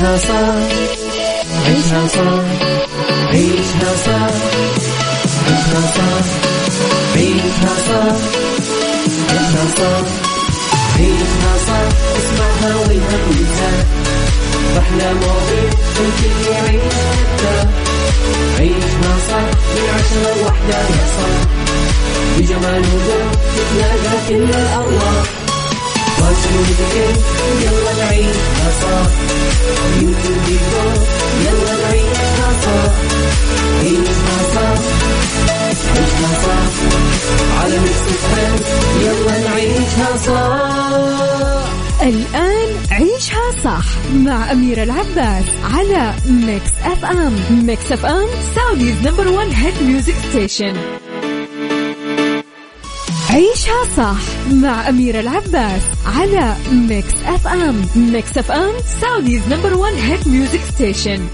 عيشها صح عيشها صح عيشها صح عيشها صح عيشها صح عيشها صح عيشها صح اسمعها والهم ينزاح أحلى مواضيع الكل يعيش حتى عيشها صح من عشرة لوحدة يا صاح بجمال وذوق تتلاقى كل الأرواح يلا نعيشها صح يلا نعيشها صح عيشها صح عيشها صح على Mix يلا نعيشها الآن عيشها صح مع أميرة العباس على Mix FM Mix FM Saudi's number one hit music station عيشها صح مع أميرة العباس على Mix FM Mix FM Saudi's number one hit music station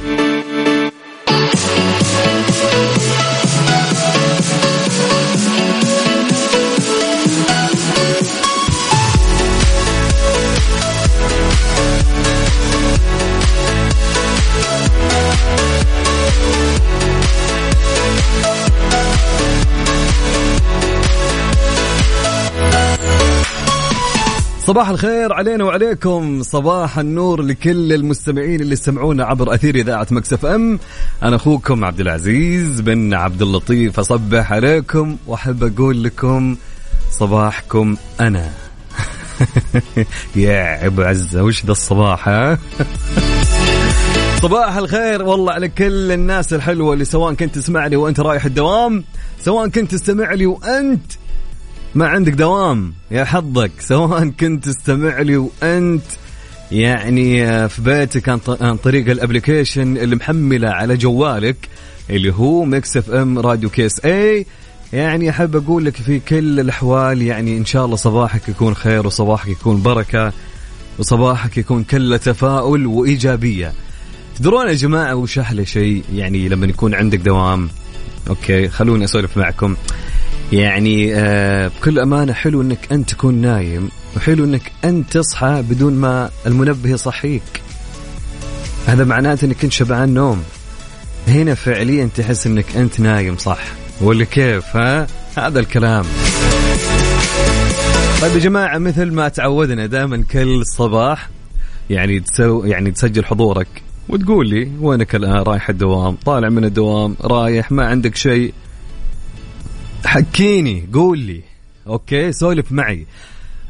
صباح الخير علينا وعليكم. صباح النور لكل المستمعين اللي يسمعونا عبر أثير إذاعة Mix FM. أنا أخوكم عبد العزيز بن عبد اللطيف. أصبح عليكم وأحب أقول لكم صباحكم أنا. يا أبو عزة وش ذا الصباح ها؟ صباح الخير والله على كل الناس الحلوة اللي سواء كنت تسمعني وأنت رايح الدوام سواء كنت تستمع لي وأنت ما عندك دوام يا حظك سواء كنت تستمع لي وأنت يعني في بيتك عن طريق ال application اللي محمله على جوالك اللي هو Mix FM Radio KSA يعني أحب أقول لك في كل الأحوال يعني إن شاء الله صباحك يكون خير وصباحك يكون بركة وصباحك يكون كله تفاؤل وإيجابية. تدرون يا جماعة وش أحلى شيء؟ يعني لما يكون عندك دوام. أوكي خلوني أسولف معكم. يعني آه بكل أمانة حلو إنك أنت تكون نايم وحلو إنك أنت تصحى بدون ما المنبه يصحيك. هذا معناته إنك كنت شبعان نوم. هنا فعليا تحس إنك أنت نايم صح؟ ولا كيف ها؟ هذا الكلام. طيب يا جماعة مثل ما تعودنا دائما كل صباح يعني تسو يعني تسجل حضورك وتقول لي وينك الآن؟ رايح الدوام طالع من الدوام رايح ما عندك شيء. حكيني قول لي. okay سولف معي.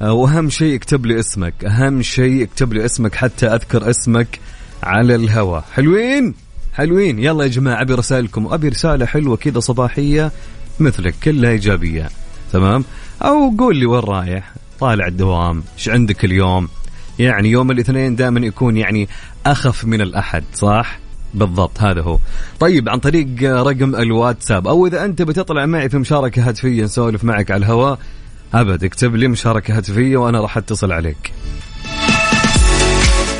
آه، وأهم شيء اكتب لي اسمك. أهم شيء اكتب لي اسمك حتى أذكر اسمك على الهواء حلوين؟ حلوين. يلا يا جماعة أبي رسائلكم ابي رسالة حلوة كذا صباحية مثلك كلها إيجابية. تمام؟ أو قول لي وين رايح. طالع الدوام. إيش عندك اليوم؟ يعني يوم الاثنين دائما يكون يعني أخف من الأحد صح؟ بالضبط هذا هو. طيب عن طريق رقم الواتساب. أو إذا أنت بتطلع معي في مشاركة هاتفية نسولف معك على الهواء أبد اكتب لي مشاركة هاتفية وأنا راح أتصل عليك.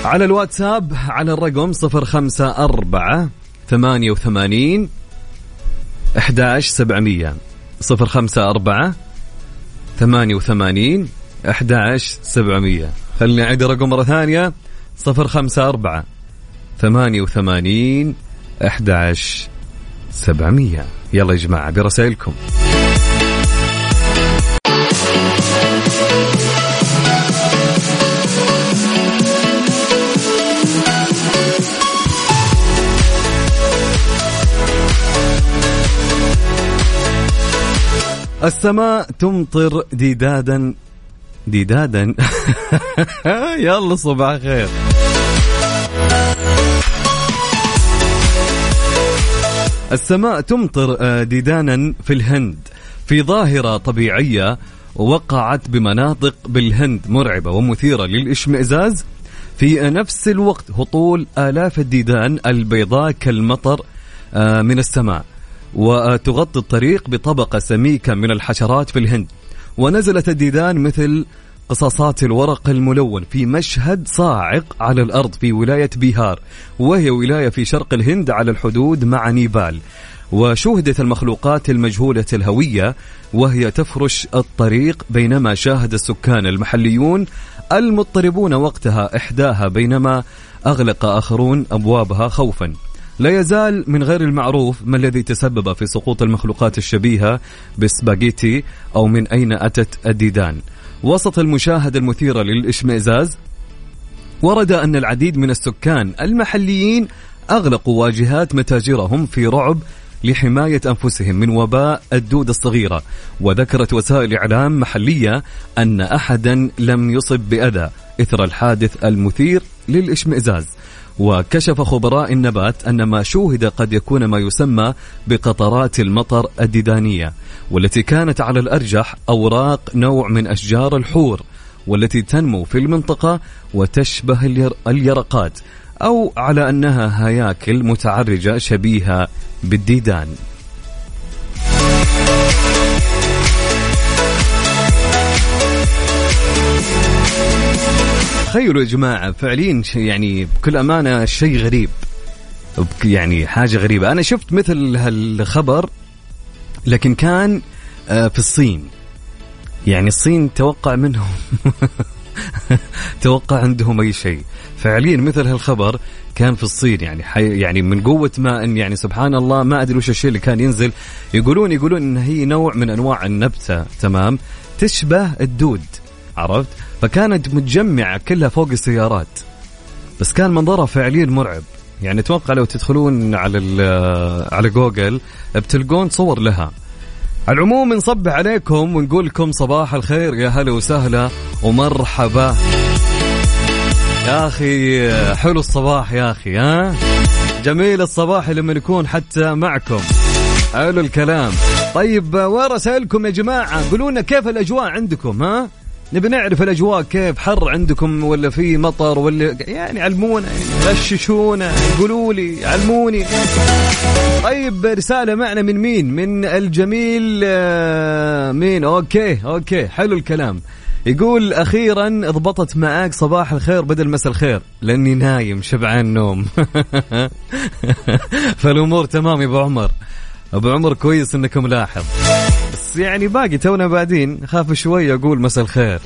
على الواتساب على الرقم 054 88 11700 054 88 11700 خليني أعيد الرقم مرة ثانية 054 ثمانية وثمانين أحد سبعمية. يلا يا جماعة برسائلكم. السماء تمطر ديدادا ديدادا. يلا صباح خير السماء تمطر آه، ديدانا في الهند. في ظاهرة طبيعية وقعت بمناطق بالهند مرعبة ومثيرة للإشمئزاز. في نفس الوقت هطول آلاف الديدان البيضاء كالمطر آه، من السماء وتغطي الطريق بطبقة سميكة من الحشرات في الهند. ونزلت الديدان مثل قصاصات الورق الملون في مشهد صاعق على الأرض في ولاية بيهار وهي ولاية في شرق الهند على الحدود مع نيبال. وشوهدت المخلوقات المجهولة الهوية وهي تفرش الطريق بينما شاهد السكان المحليون المضطربون وقتها إحداها بينما أغلق آخرون أبوابها خوفا. لا يزال من غير المعروف ما الذي تسبب في سقوط المخلوقات الشبيهة بالسباغيتي أو من أين أتت الديدان وسط المشاهدة المثيرة للإشمئزاز ورد أن العديد من السكان المحليين أغلقوا واجهات متاجرهم في رعب لحماية أنفسهم من وباء الدود الصغيرة. وذكرت وسائل إعلام محلية أن أحدا لم يصب بأذى إثر الحادث المثير للإشمئزاز. وكشف خبراء النبات أن ما شوهد قد يكون ما يسمى بقطرات المطر الديدانية والتي كانت على الأرجح أوراق نوع من أشجار الحور والتي تنمو في المنطقة وتشبه اليرقات أو على أنها هياكل متعرجة شبيهة بالديدان. تخيلوا يا جماعة. فعليا يعني بكل أمانة شيء غريب. يعني حاجة غريبة. أنا شفت مثل هالخبر لكن كان آه، في الصين. يعني الصين توقع منهم توقع عندهم أي شيء. فعليا مثل هالخبر كان في الصين. يعني حي يعني من قوة ما ان يعني سبحان الله ما أدري وش الشيء اللي كان ينزل. يقولون يقولون إن هي نوع من أنواع النبتة. تمام؟ تشبه الدود. عرفت؟ فكانت متجمعة كلها فوق السيارات. بس كان منظرها فعليا مرعب. يعني أتوقع لو تدخلون على على جوجل بتلقون صور لها. على العموم نصبح عليكم ونقول لكم صباح الخير يا هلا وسهلا ومرحبا. يا أخي حلو الصباح يا أخي ها؟ جميل الصباح لما يكون حتى معكم. حلو الكلام. طيب وين رسائلكم يا جماعة؟ قولوا لنا كيف الأجواء عندكم ها؟ نبي نعرف الأجواء كيف حر عندكم ولا في مطر ولا يعني علمونا غششونا قولوا لي علموني. طيب رسالة معنا من مين؟ من الجميل آه، مين؟ okay okay حلو الكلام. يقول أخيرا ضبطت معاك صباح الخير بدل مساء الخير لأني نايم شبعان نوم. فالأمور تمام يا أبو عمر. أبو عمر كويس انك ملاحظ بس يعني باقي تونا بعدين خاف شوي أقول مساء الخير.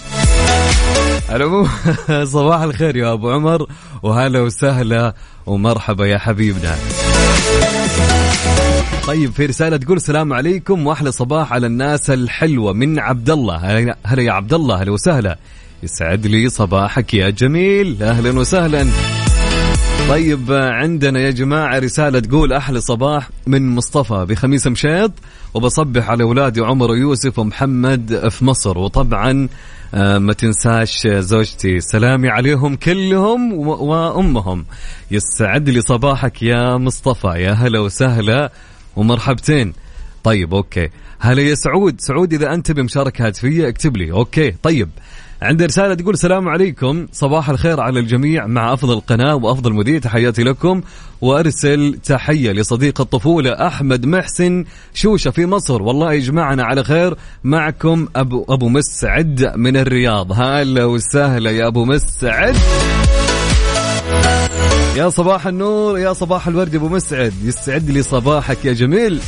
العموم صباح الخير يا أبو عمر وهلا وسهلا ومرحبا يا حبيبنا. طيب في رسالة تقول السلام عليكم وأحلى صباح على الناس الحلوة من عبد الله هلا يا عبد الله هلا وسهلا. يسعد لي صباحك يا جميل أهلا وسهلا. طيب عندنا يا جماعة رسالة تقول أحلى صباح من مصطفى بخميس مشيط وبصبح على أولادي عمر ويوسف ومحمد في مصر. وطبعا آه، ما تنساش زوجتي. سلامي عليهم كلهم وأمهم. يسعد لي صباحك يا مصطفى. يا هلا وسهلا ومرحبتين. طيب okay. هلا يا سعود. سعود إذا أنت بمشاركة هاتفية اكتب لي. okay. طيب عندي رسالة تقول السلام عليكم. صباح الخير على الجميع مع أفضل قناة وأفضل مذيع. تحياتي لكم وأرسل تحية لصديق الطفولة أحمد محسن شوشة في مصر. والله يجمعنا على خير. معكم أبو, أبو مسعد من الرياض. هلا وسهلا يا أبو مسعد. يا صباح النور يا صباح الورد أبو مسعد. يسعد لي صباحك يا جميل.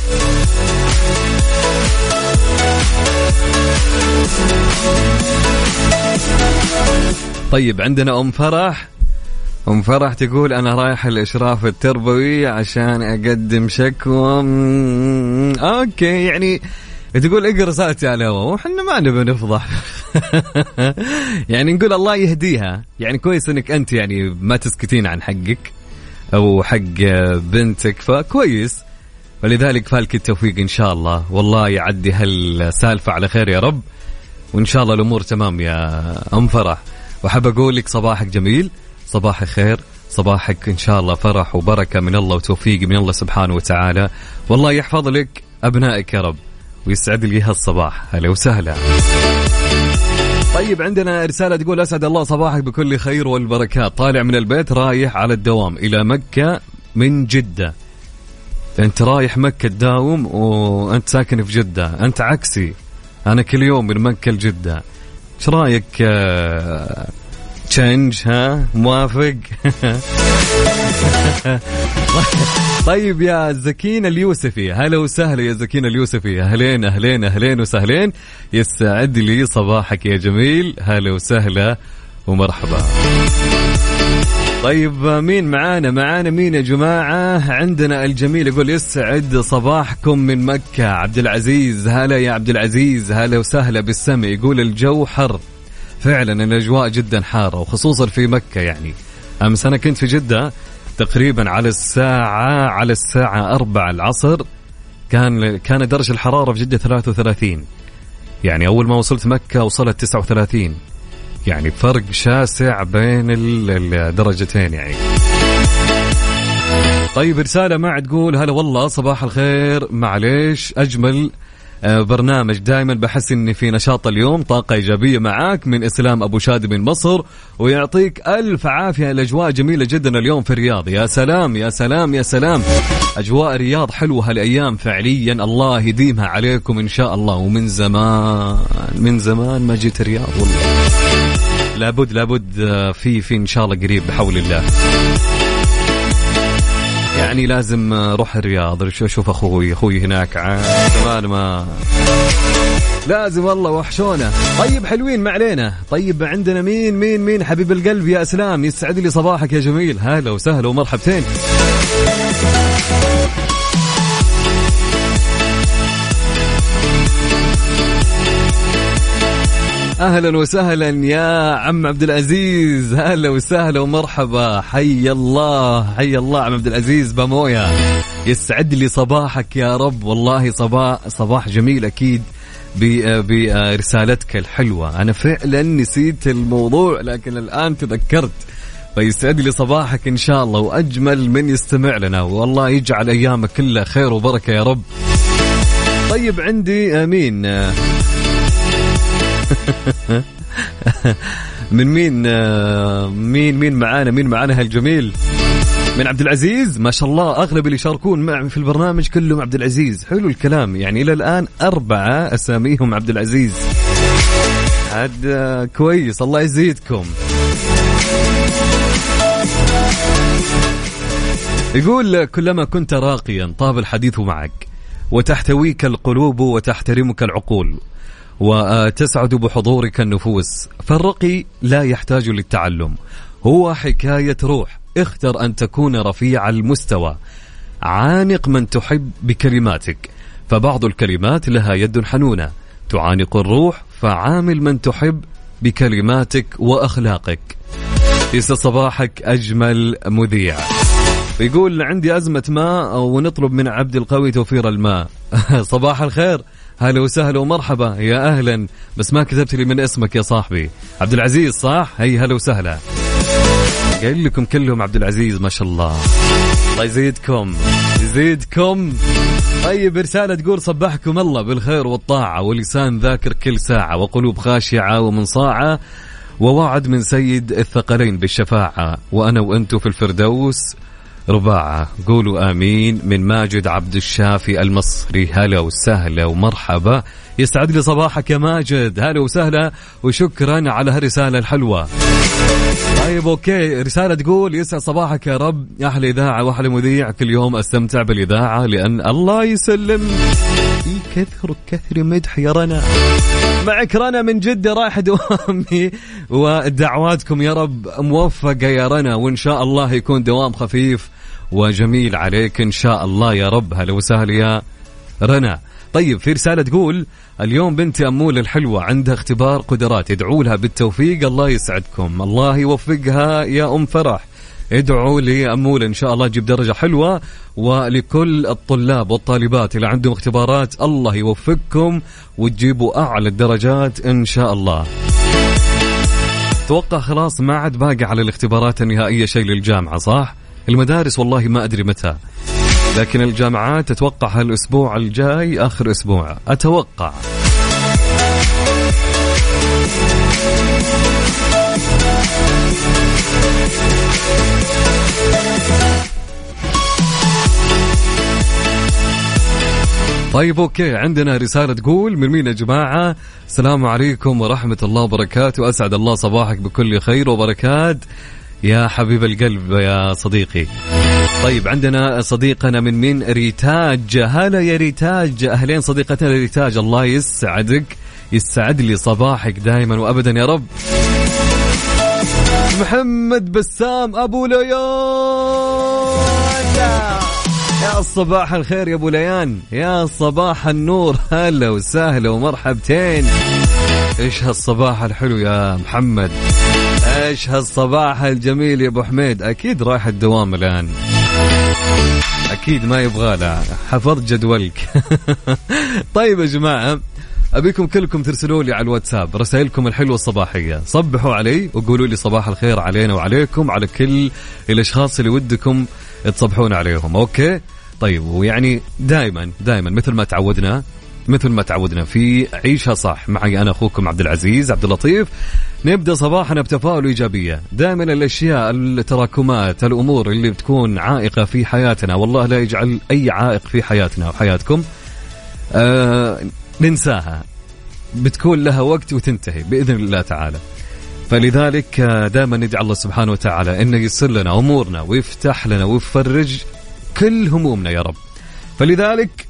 طيب عندنا أم فرح. أم فرح تقول أنا رايح الإشراف التربوي عشان أقدم شكوى. أوكي يعني تقول اقرأ رسالتي على الهواء وحنا ما نبي نفضح. يعني نقول الله يهديها. يعني كويس إنك أنت يعني ما تسكتين عن حقك أو حق بنتك فكويس. ولذلك فالك التوفيق إن شاء الله. والله يعدي هالسالفة على خير يا رب. وإن شاء الله الأمور تمام يا أم فرح. وحاب أقول لك صباحك جميل صباح خير صباحك إن شاء الله فرح وبركة من الله وتوفيق من الله سبحانه وتعالى. والله يحفظ لك أبنائك يا رب ويسعد لي هالصباح. هلا وسهلا. طيب عندنا رسالة تقول أسعد الله صباحك بكل خير والبركات. طالع من البيت رايح على الدوام إلى مكة من جدة. أنت رايح مكة تداوم وأنت ساكن في جدة. أنت عكسي. أنا كل يوم من مكة لجدة. إيش رأيك تشنج ها؟ موافق؟ طيب يا زكين اليوسفي هلا وسهلا يا زكين اليوسفي أهلين أهلين أهلين وسهلين. يسعد لي صباحك يا جميل. هلا وسهلا ومرحبا. طيب مين معانا؟ معانا مين يا جماعة؟ عندنا الجميل يقول يسعد صباحكم من مكة. عبد العزيز هلا يا عبد العزيز. هلا وسهلا بالسمع. يقول الجو حر. فعلا الأجواء جدا حارة وخصوصا في مكة يعني. أمس أنا كنت في جدة تقريبا على الساعة على الساعة أربع العصر. كان كان درجة الحرارة في جدة 33 يعني أول ما وصلت مكة وصلت 39 يعني فرق شاسع بين الدرجتين يعني. طيب رسالة ما تقول هلا والله صباح الخير معليش أجمل آه، برنامج دائما بحس إني في نشاط اليوم طاقة إيجابية معاك من إسلام أبو شادي من مصر ويعطيك ألف عافية الأجواء جميلة جدا اليوم في الرياض. يا سلام يا سلام يا سلام. أجواء الرياض حلوة هالأيام فعليا الله يديمها عليكم إن شاء الله. ومن زمان من زمان ما جيت الرياض والله. لابد لابد آه، في في إن شاء الله قريب بحول الله. يعني لازم أروح الرياض. أشوف أخوي أخوي هناك. زمان ما لازم والله وحشونا. طيب حلوين ما علينا. طيب عندنا مين مين مين؟ حبيب القلب يا أسلام. يسعد لي صباحك يا جميل. هلا وسهلا ومرحبتين. أهلا وسهلا يا عم عبد العزيز. هلا وسهلا ومرحبا. حي الله حي الله عم عبد العزيز. بامويا يسعد لي صباحك يا رب. والله صباح صباح جميل أكيد برسالتك الحلوة. أنا فعلا نسيت الموضوع لكن الآن تذكرت. فيسعد لي صباحك إن شاء الله وأجمل من يستمع لنا. والله يجعل أيامك كلها خير وبركة يا رب. طيب عندي مين من مين مين مين معانا مين معانا هالجميل؟ من عبد العزيز؟ ما شاء الله أغلب اللي يشاركون معي في البرنامج كلهم عبد العزيز. حلو الكلام. يعني إلى الآن أربعة أساميهم عبد العزيز. عاد كويس. الله يزيدكم. يقول كلما كنت راقيا طاب الحديث معك وتحتويك القلوب وتحترمك العقول. وتسعد بحضورك النفوس فالرقي لا يحتاج للتعلم هو حكاية روح اختر أن تكون رفيع المستوى عانق من تحب بكلماتك فبعض الكلمات لها يد حنونة تعانق الروح فعامل من تحب بكلماتك وأخلاقك. يسعد صباحك أجمل مذيع. يقول عندي أزمة ماء ونطلب من عبد القوي توفير الماء. صباح الخير. هلا وسهلا ومرحبا. يا أهلا. بس ما كتبت لي من اسمك يا صاحبي. عبد العزيز صح؟ هي هلا وسهلا. قايل لكم كلهم عبد العزيز ما شاء الله. الله يزيدكم. يزيدكم. طيب رسالة تقول صبحكم الله بالخير والطاعة ولسان ذاكر كل ساعة وقلوب خاشعة ومنصاعة ووعد من سيد الثقلين بالشفاعة وأنا وأنتو في الفردوس. رباعة قولوا آمين. من ماجد عبد الشافي المصري هلا وسهلا ومرحبا. يسعد لي صباحك يا ماجد. هلا وسهلا وشكرا على هالرسالة الحلوة. طيب أوكي. رسالة تقول يسعد صباحك يا رب. أحلى إذاعة واحلى مذيع. كل يوم أستمتع بالإذاعة لأن الله يسلم. كثر كثر مدح يا رنا. معك رنا من جدة رايح دوامي. ودعواتكم يا رب موفقة يا رنا وإن شاء الله يكون دوام خفيف وجميل عليك. إن شاء الله يا رب هلا وسهلا يا رنا. طيب في رسالة تقول اليوم بنتي أمول الحلوة عندها اختبار قدرات ادعوا لها بالتوفيق الله يسعدكم. الله يوفقها يا أم فرح. ادعوا لأمول إن شاء الله تجيب درجة حلوة ولكل الطلاب والطالبات اللي عندهم اختبارات الله يوفقكم وتجيبوا أعلى الدرجات إن شاء الله. توقع خلاص ما عاد باقي على الاختبارات النهائية شيء للجامعة صح؟ المدارس والله ما أدري متى. لكن الجامعات تتوقع هالأسبوع الجاي آخر أسبوع. أتوقع. طيب أوكي عندنا رسالة تقول من مين يا جماعة؟ السلام عليكم ورحمة الله وبركاته، أسعد الله صباحك بكل خير وبركات يا حبيب القلب يا صديقي. طيب عندنا صديقنا من مين؟ ريتاج، هلا يا ريتاج، أهلين صديقتنا ريتاج، الله يسعدك، يسعد لي صباحك دائما وأبدا يا رب. محمد بسام أبو ليان يا صباح الخير يا أبو ليان. يا صباح النور. هلا وسهلا ومرحبتين. إيش هالصباح الحلو يا محمد؟ إيش هالصباح الجميل يا أبو حميد؟ أكيد رايح الدوام الآن. أكيد ما يبغى لا حفظت جدولك. طيب يا جماعة أبيكم كلكم ترسلوا لي على الواتساب رسائلكم الحلوة الصباحية. صبحوا علي وقولوا لي صباح الخير علينا وعليكم على كل الأشخاص اللي ودكم تصبحون عليهم. أوكي؟ طيب ويعني دائما دائما مثل ما تعودنا مثل ما تعودنا في عيشها صح. معي أنا أخوكم عبد العزيز عبد اللطيف. نبدأ صباحنا بتفاؤل وايجابيه دائما الأشياء التراكمات الأمور اللي بتكون عائقة في حياتنا. والله لا يجعل أي عائق في حياتنا وحياتكم آه ننساها. بتكون لها وقت وتنتهي بإذن الله تعالى. فلذلك دائما ندعي الله سبحانه وتعالى انه ييسر لنا أمورنا ويفتح لنا ويفرج كل همومنا يا رب. فلذلك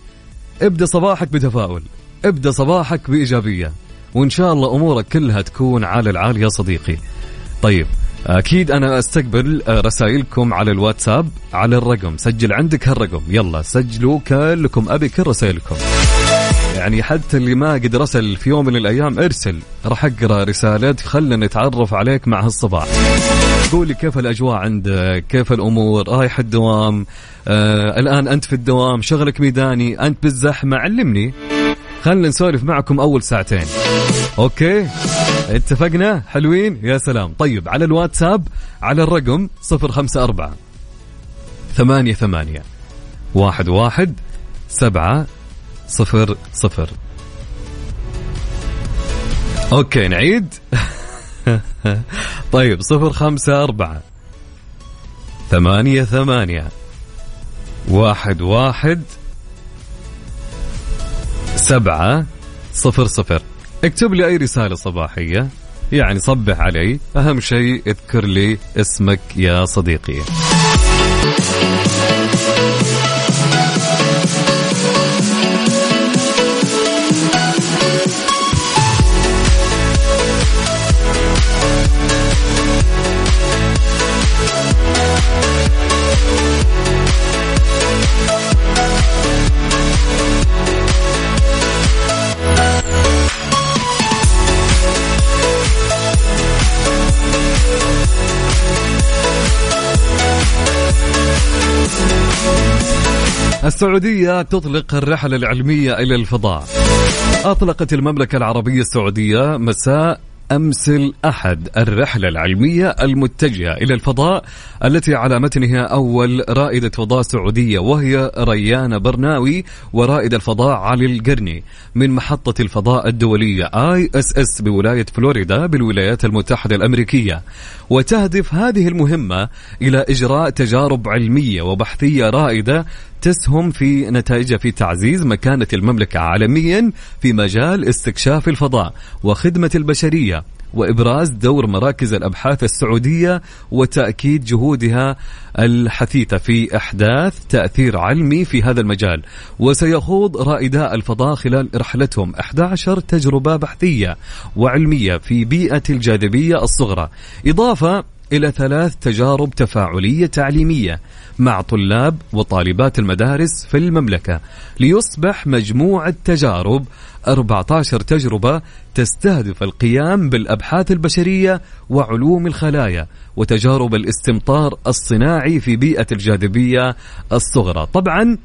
ابدأ صباحك بتفاؤل ابدأ صباحك بإيجابية وإن شاء الله أمورك كلها تكون على العال يا صديقي. طيب أكيد أنا أستقبل رسائلكم على الواتساب على الرقم سجل عندك هالرقم يلا سجلوا كلكم أبي كل رسائلكم. يعني حتى اللي ما قد رسل في يوم من الأيام ارسل راح أقرأ رسالات خلنا نتعرف عليك مع هالصباح. قولي كيف الأجواء عندك؟ كيف الأمور؟ رايح الدوام؟ آه الآن أنت في الدوام شغلك ميداني أنت بالزحمة علمني. خلنا نسولف معكم أول ساعتين. أوكي؟ اتفقنا؟ حلوين؟ يا سلام. طيب على الواتساب على الرقم 054 ثمانية ثمانية واحد واحد سبعة صفر صفر. أوكي نعيد. طيب صفر خمسة أربعة. ثمانية ثمانية. واحد واحد. سبعة صفر صفر. اكتب لي أي رسالة صباحية. يعني صبح علي. أهم شيء اذكر لي اسمك يا صديقي. السعودية تطلق الرحلة العلمية إلى الفضاء. أطلقت المملكة العربية السعودية مساء أمس الأحد الرحلة العلمية المتجهة إلى الفضاء التي على متنها أول رائدة فضاء سعودية وهي ريان برناوي ورائد الفضاء علي القرني من محطة الفضاء الدولية ISS بولاية فلوريدا بالولايات المتحدة الأمريكية. وتهدف هذه المهمة إلى إجراء تجارب علمية وبحثية رائدة تسهم في نتائجها في تعزيز مكانة المملكة عالميا في مجال استكشاف الفضاء وخدمة البشرية وإبراز دور مراكز الأبحاث السعودية وتأكيد جهودها الحثيثة في أحداث تأثير علمي في هذا المجال. وسيخوض رائداء الفضاء خلال رحلتهم 11 تجربة بحثية وعلمية في بيئة الجاذبية الصغرى. إضافة إلى ثلاث تجارب تفاعلية تعليمية مع طلاب وطالبات المدارس في المملكة ليصبح مجموع التجارب 14 تجربة تستهدف القيام بالأبحاث البشرية وعلوم الخلايا وتجارب الاستمطار الصناعي في بيئة الجاذبية الصغرى. طبعا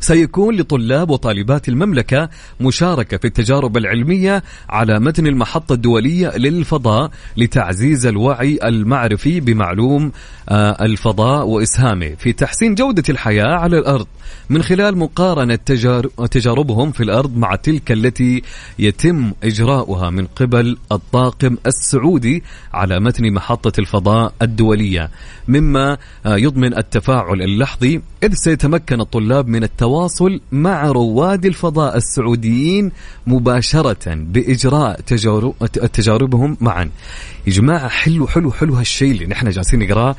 سيكون لطلاب وطالبات المملكة مشاركة في التجارب العلمية على متن المحطة الدولية للفضاء لتعزيز الوعي المعرفي بمعلوم آه، الفضاء وإسهامه في تحسين جودة الحياة على الأرض. من خلال مقارنة تجاربهم في الأرض مع تلك التي يتم إجراؤها من قبل الطاقم السعودي على متن محطة الفضاء الدولية. مما آه، يضمن التفاعل اللحظي إذ سيتمكن الطلاب من التواصل مع رواد الفضاء السعوديين مباشرة بإجراء تجارب تجاربهم معا. يا جماعة حلو حلو حلو هالشيء اللي نحن جالسين نقراه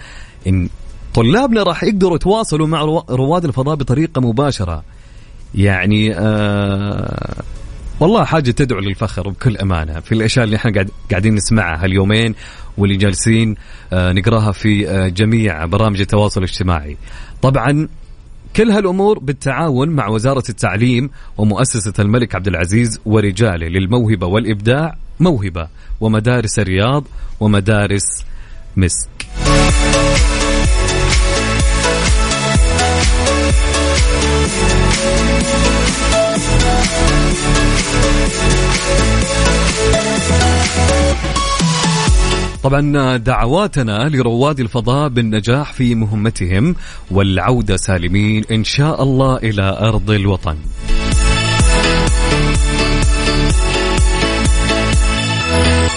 إن طلابنا راح يقدروا يتواصلوا مع رواد الفضاء بطريقة مباشرة. يعني آه والله حاجة تدعو للفخر بكل أمانة. في الأشياء اللي إحنا قاعد قاعدين نسمعها هاليومين واللي جالسين آه، نقراها في آه، جميع برامج التواصل الاجتماعي. طبعا كل هالأمور بالتعاون مع وزارة التعليم ومؤسسة الملك عبد العزيز ورجاله للموهبة والإبداع موهبة ومدارس الرياض ومدارس مسك. طبعا دعواتنا لرواد الفضاء بالنجاح في مهمتهم والعودة سالمين إن شاء الله إلى أرض الوطن.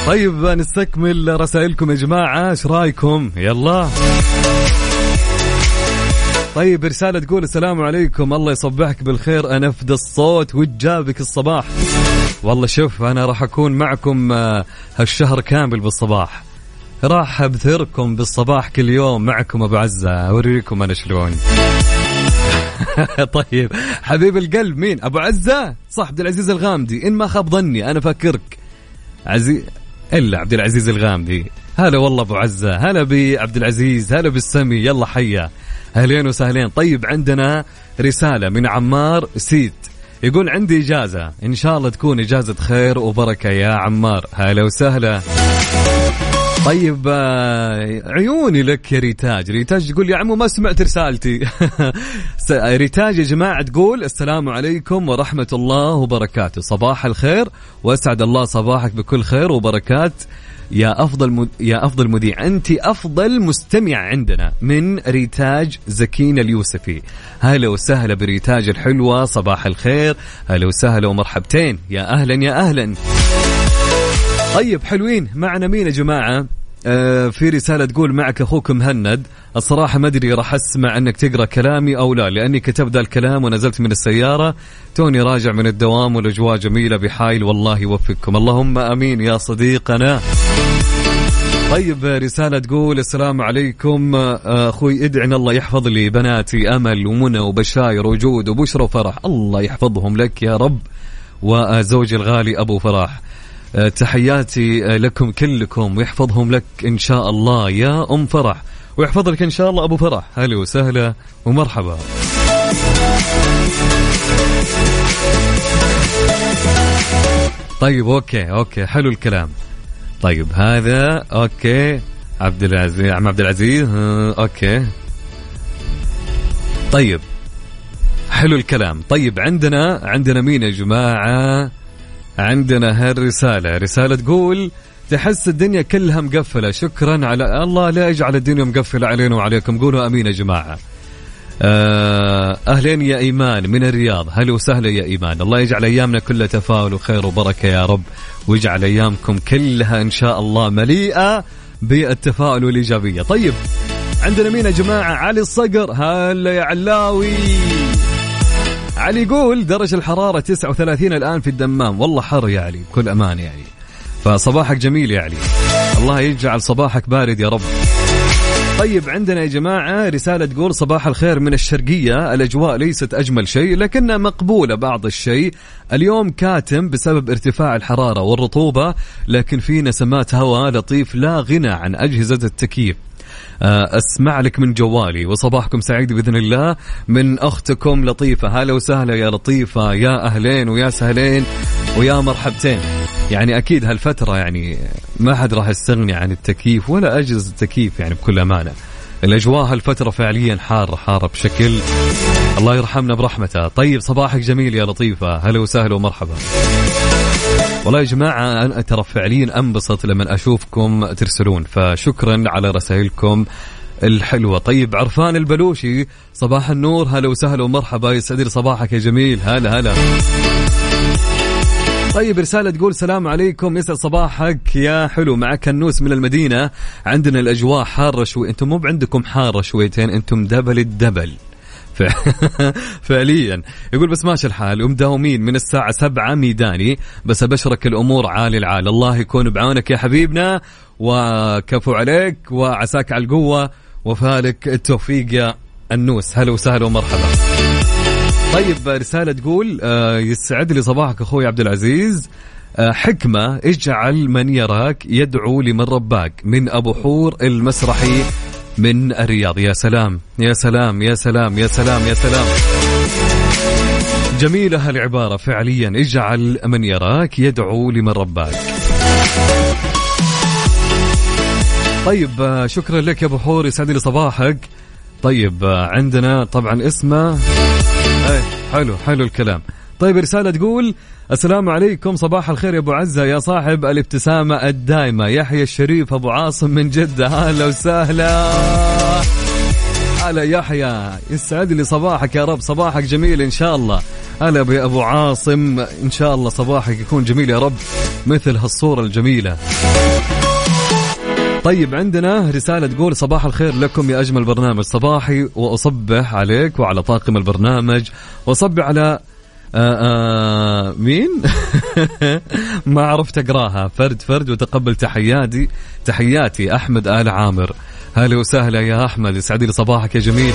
طيب نستكمل رسائلكم يا جماعة. إيش رأيكم؟ يلا. طيب رسالة تقول السلام عليكم. الله يصبحك بالخير. أنفد الصوت وجابك الصباح. والله شوف أنا راح أكون معكم آه، هالشهر كامل بالصباح. راح ابثركم بالصباح كل يوم. معكم أبو عزة. أوريكم أنا شلون. طيب. حبيب القلب مين؟ أبو عزة؟ صح عبد العزيز الغامدي. إن ما خاب ظني أنا فاكرك. عزيز إلا عبد العزيز الغامدي. هلا والله أبو عزة. هلا بعبد العزيز. هلا بالسمي. يلا حيا. أهلين وسهلين. طيب عندنا رسالة من عمار سيد. يقول عندي إجازة. إن شاء الله تكون إجازة خير وبركة يا عمار. هلا وسهلا. طيب آه، عيوني لك يا ريتاج. ريتاج تقول يا عمو ما سمعت رسالتي. ريتاج يا جماعة تقول السلام عليكم ورحمة الله وبركاته. صباح الخير وأسعد الله صباحك بكل خير وبركات. يا أفضل مد... يا أفضل مذيع أنت أفضل مستمع عندنا من ريتاج زكين اليوسفي. هلا وسهلا بريتاج الحلوة صباح الخير. هلا وسهلا ومرحبتين. يا أهلا يا أهلا. طيب حلوين. معنا مين يا جماعة؟ آه في رسالة تقول معك أخوك مهند. الصراحة ما أدري راح أسمع أنك تقرأ كلامي أو لا لأني كتبت ذا الكلام ونزلت من السيارة. توني راجع من الدوام والأجواء جميلة بحايل والله يوفقكم. اللهم أمين يا صديقنا. طيب رسالة تقول السلام عليكم. آه، أخوي ادعنا الله يحفظ لي بناتي أمل ومنى وبشاير وجود وبشرى وفرح. الله يحفظهم لك يا رب. وزوجي الغالي أبو آه، تحياتي آه، لكم كلكم ويحفظهم لك إن شاء الله. يا أم فرح ويحفظ لك إن شاء الله أبو فرح. هلا وسهلا ومرحبا. طيب okay okay حلو الكلام. طيب هذا okay عبد العزيز عم عبد العزيز آه، okay. طيب حلو الكلام. طيب عندنا عندنا مين يا جماعة؟ عندنا هالرسالة. رسالة تقول تحس الدنيا كلها مقفلة. شكرا على الله لا يجعل الدنيا مقفلة علينا وعليكم. قولوا أمين يا جماعة. آه، أهلين يا إيمان من الرياض. هلا وسهلا يا إيمان. الله يجعل أيامنا كلها تفاؤل وخير وبركة يا رب. ويجعل أيامكم كلها إن شاء الله مليئة بالتفاؤل والإيجابية. طيب عندنا مين يا جماعة؟ علي الصقر. هلا يا علاوي. علي يقول درجة الحرارة 39 الآن في الدمام. والله حر يا علي بكل أمان يعني فصباحك جميل يا علي. الله يجعل صباحك بارد يا رب. طيب عندنا يا جماعة رسالة تقول صباح الخير من الشرقية. الأجواء ليست أجمل شيء لكنها مقبولة بعض الشيء. اليوم كاتم بسبب ارتفاع الحرارة والرطوبة لكن في نسمات هواء لطيف لا غنى عن أجهزة التكييف. أسمع لك من جوالي وصباحكم سعيد بإذن الله. من أختكم لطيفة. هلا وسهلا يا لطيفة يا أهلين ويا سهلين ويا مرحبتين. يعني أكيد هالفترة يعني ما حد راح يستغني عن التكييف ولا أجهزة التكييف يعني بكل أمانة. الأجواء هالفترة فعليا حارة حارة بشكل الله يرحمنا برحمته. طيب صباحك جميل يا لطيفة. هلا وسهلا ومرحبا. والله يا جماعة أنا ترى فعليا أنبسط لما أشوفكم ترسلون فشكرا على رسائلكم الحلوة. طيب عرفان البلوشي صباح النور هلا وسهلا ومرحبا يسعد لي صباحك يا جميل. هلا هلا. طيب رسالة تقول السلام عليكم يسعد صباحك يا حلو. معك النوس من المدينة عندنا الأجواء حارة شوي أنتم مو عندكم حارة شويتين أنتم دبل الدبل. فعليا. يقول بس ماشي الحال ومداومين من الساعة سبعة ميداني بس أبشرك الأمور عالي العال الله يكون بعونك يا حبيبنا وكفو عليك وعساك على القوة وفالك التوفيق يا النوس. هلا وسهلا ومرحبا. طيب رسالة تقول آه، يسعد لي صباحك أخوي عبد العزيز. آه، حكمة اجعل من يراك يدعو لمن رباك. من أبو حور المسرحي من الرياض. يا سلام يا سلام يا سلام يا سلام يا سلام. جميلة هالعبارة فعليا اجعل من يراك يدعو لمن رباك. طيب شكرا لك يا أبو حور يسعد لي صباحك. طيب عندنا طبعا اسمه. إيه حلو حلو الكلام. طيب رسالة تقول السلام عليكم صباح الخير يا أبو عزة يا صاحب الابتسامة الدائمة يحيى الشريف أبو عاصم من جدة أهلا وسهلا. هلا يحيى يسعد لي صباحك يا رب صباحك جميل إن شاء الله. هلا يا أبو عاصم إن شاء الله صباحك يكون جميل يا رب مثل هالصورة الجميلة. طيب عندنا رسالة تقول صباح الخير لكم يا أجمل برنامج صباحي وأصبح عليك وعلى طاقم البرنامج وأصبح على آآ آآ مين؟ ما عرفت أقراها. فرد فرد وتقبل تحياتي تحياتي أحمد آل عامر. هلا وسهلا يا أحمد. يسعد لي صباحك يا جميل.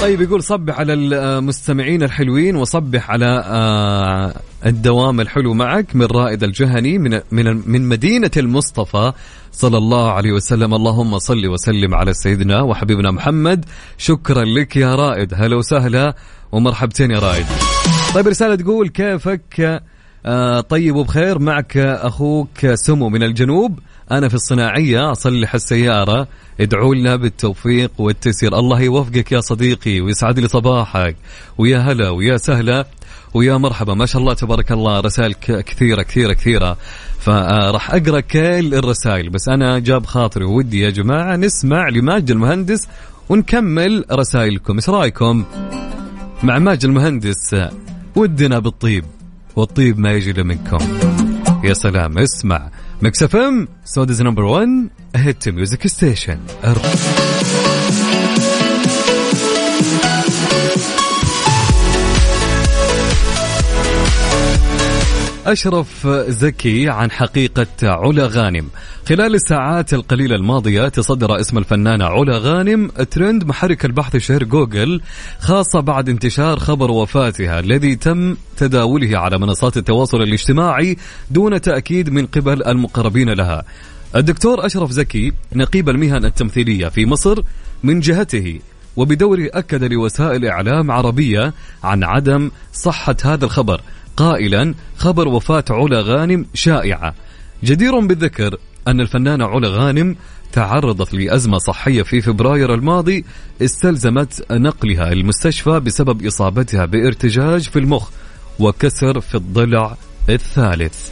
طيب يقول صبح على المستمعين الحلوين وصبح على آه، الدوام الحلو معك من رائد الجهني من من من مدينة المصطفى صلى الله عليه وسلم. اللهم صل وسلم على سيدنا وحبيبنا محمد. شكرا لك يا رائد. هلا وسهلا ومرحبتين يا رائد. طيب رسالة تقول كيفك؟ آه، طيب وبخير. معك أخوك سمو من الجنوب. أنا في الصناعية أصلح السيارة ادعوا لنا بالتوفيق والتيسير. الله يوفقك يا صديقي ويسعد لي صباحك. ويا هلا ويا سهلا ويا مرحبا. ما شاء الله تبارك الله رسائل كثيرة كثيرة كثيرة. فراح أقرأ كل الرسائل بس أنا جاب خاطري. ودي يا جماعة نسمع لماجد المهندس ونكمل رسائلكم. إيش رأيكم مع ماجد المهندس؟ ودنا بالطيب والطيب ما يجي منكم. يا سلام اسمع. Mix FM Saudi's number 1 hit music station أشرف زكي عن حقيقة علا غانم. خلال الساعات القليلة الماضية تصدر اسم الفنانة علا غانم ترند محرك البحث الشهر جوجل خاصة بعد انتشار خبر وفاتها الذي تم تداوله على منصات التواصل الاجتماعي دون تأكيد من قبل المقربين لها. الدكتور أشرف زكي نقيب المهن التمثيلية في مصر من جهته وبدوره أكد لوسائل إعلام عربية عن عدم صحة هذا الخبر. قائلا خبر وفاة علا غانم شائعة. جدير بالذكر أن الفنانة علا غانم تعرضت لأزمة صحية في فبراير الماضي استلزمت نقلها المستشفى بسبب إصابتها بارتجاج في المخ وكسر في الضلع الثالث.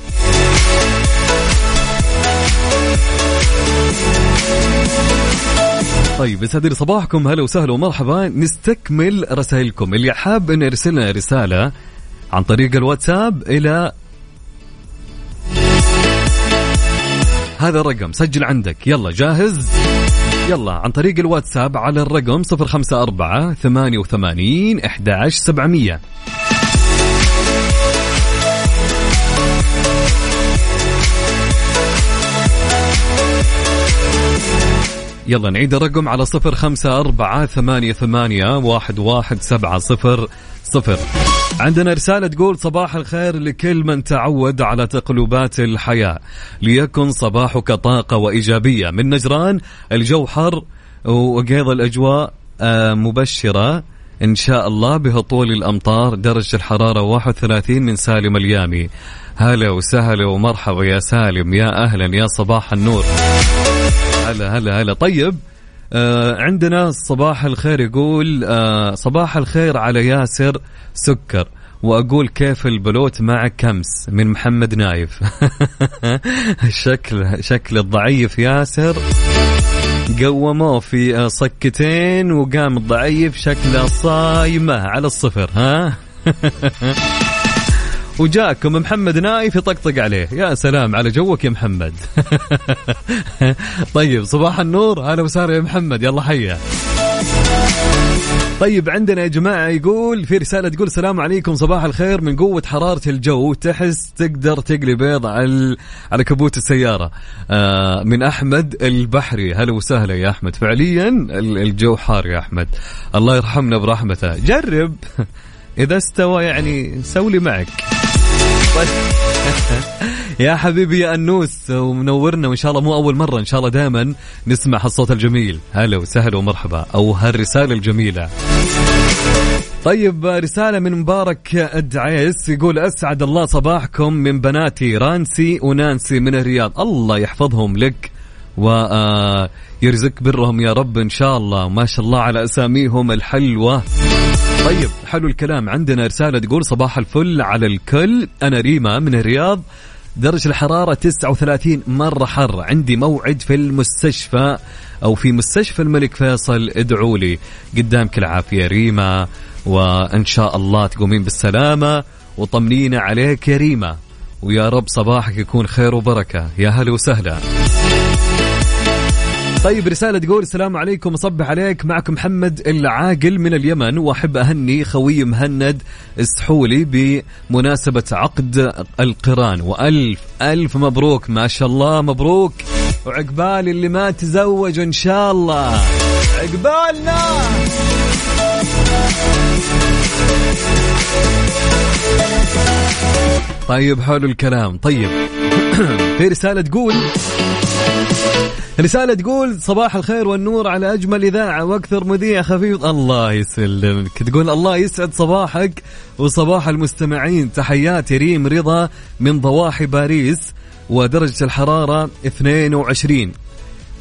طيب يسعد صباحكم. هلا وسهلا ومرحبا. نستكمل رسائلكم. اللي حاب انه يرسل لنا رسالة عن طريق الواتساب إلى هذا الرقم. سجل عندك. يلا جاهز؟ يلا عن طريق الواتساب على الرقم 054 88 11700 يلا نعيد الرقم على صفر خمسة أربعة ثمانية ثمانية واحد واحد سبعة صفر صفر. عندنا رسالة تقول صباح الخير لكل من تعود على تقلبات الحياة. ليكن صباحك طاقة وإيجابية. من نجران الجو حر وقيض الأجواء آه، مبشرة إن شاء الله بهطول الأمطار درجة الحرارة 31 من سالم اليامي. هلا وسهلا ومرحبا يا سالم يا أهلا يا صباح النور. هلا هلا هلا. طيب آه عندنا صباح الخير يقول آه صباح الخير على ياسر سكر وأقول كيف البلوت مع كمس من محمد نايف. شكل شكل الضعيف ياسر. قوموه في صكتين وقام الضعيف شكله صايمه على الصفر ها؟ وجاكم محمد نايف يطقطق عليه. يا سلام على جوك يا محمد. طيب صباح النور. أهلا وسهلا يا محمد. يلا حيا. طيب عندنا يا جماعة يقول في رسالة تقول السلام عليكم. صباح الخير. من قوة حرارة الجو تحس تقدر تقلي بيض على على كبوت السيارة. آه من أحمد البحري. هلا وسهلا يا أحمد. فعليا الجو حار يا أحمد. الله يرحمنا برحمته. جرب. إذا استوى يعني سولي معك. يا حبيبي يا أنوس ومنورنا وإن شاء الله مو أول مرة إن شاء الله دائما نسمع هالصوت الجميل. هلا وسهلا ومرحبا. أو هالرسالة الجميلة. طيب رسالة من مبارك الدعيس يقول أسعد الله صباحكم من بناتي رانسي ونانسي من الرياض. الله يحفظهم لك ويرزق برهم يا رب إن شاء الله. ما شاء الله على أساميهم الحلوة. طيب حلو الكلام. عندنا رسالة تقول صباح الفل على الكل. أنا ريما من الرياض درجة الحرارة 39 مرة حر. عندي موعد في المستشفى أو في مستشفى الملك فيصل ادعوا لي. قدامك العافية ريما وإن شاء الله تقومين بالسلامة. وطمنينا عليك يا ريما. ويا رب صباحك يكون خير وبركة. يا هلا وسهلا. طيب رسالة تقول السلام عليكم أصبح عليك. معكم محمد العاقل من اليمن وأحب أهني خوي مهند السحولي بمناسبة عقد القران. وألف ألف مبروك. ما شاء الله مبروك. وعقبال اللي ما تزوج إن شاء الله. عقبالنا. طيب حلو الكلام. طيب في رسالة تقول رسالة تقول صباح الخير والنور على أجمل إذاعة وأكثر مذيع خفيف. الله يسلمك. تقول الله يسعد صباحك وصباح المستمعين. تحياتي ريم رضا من ضواحي باريس ودرجة الحرارة 22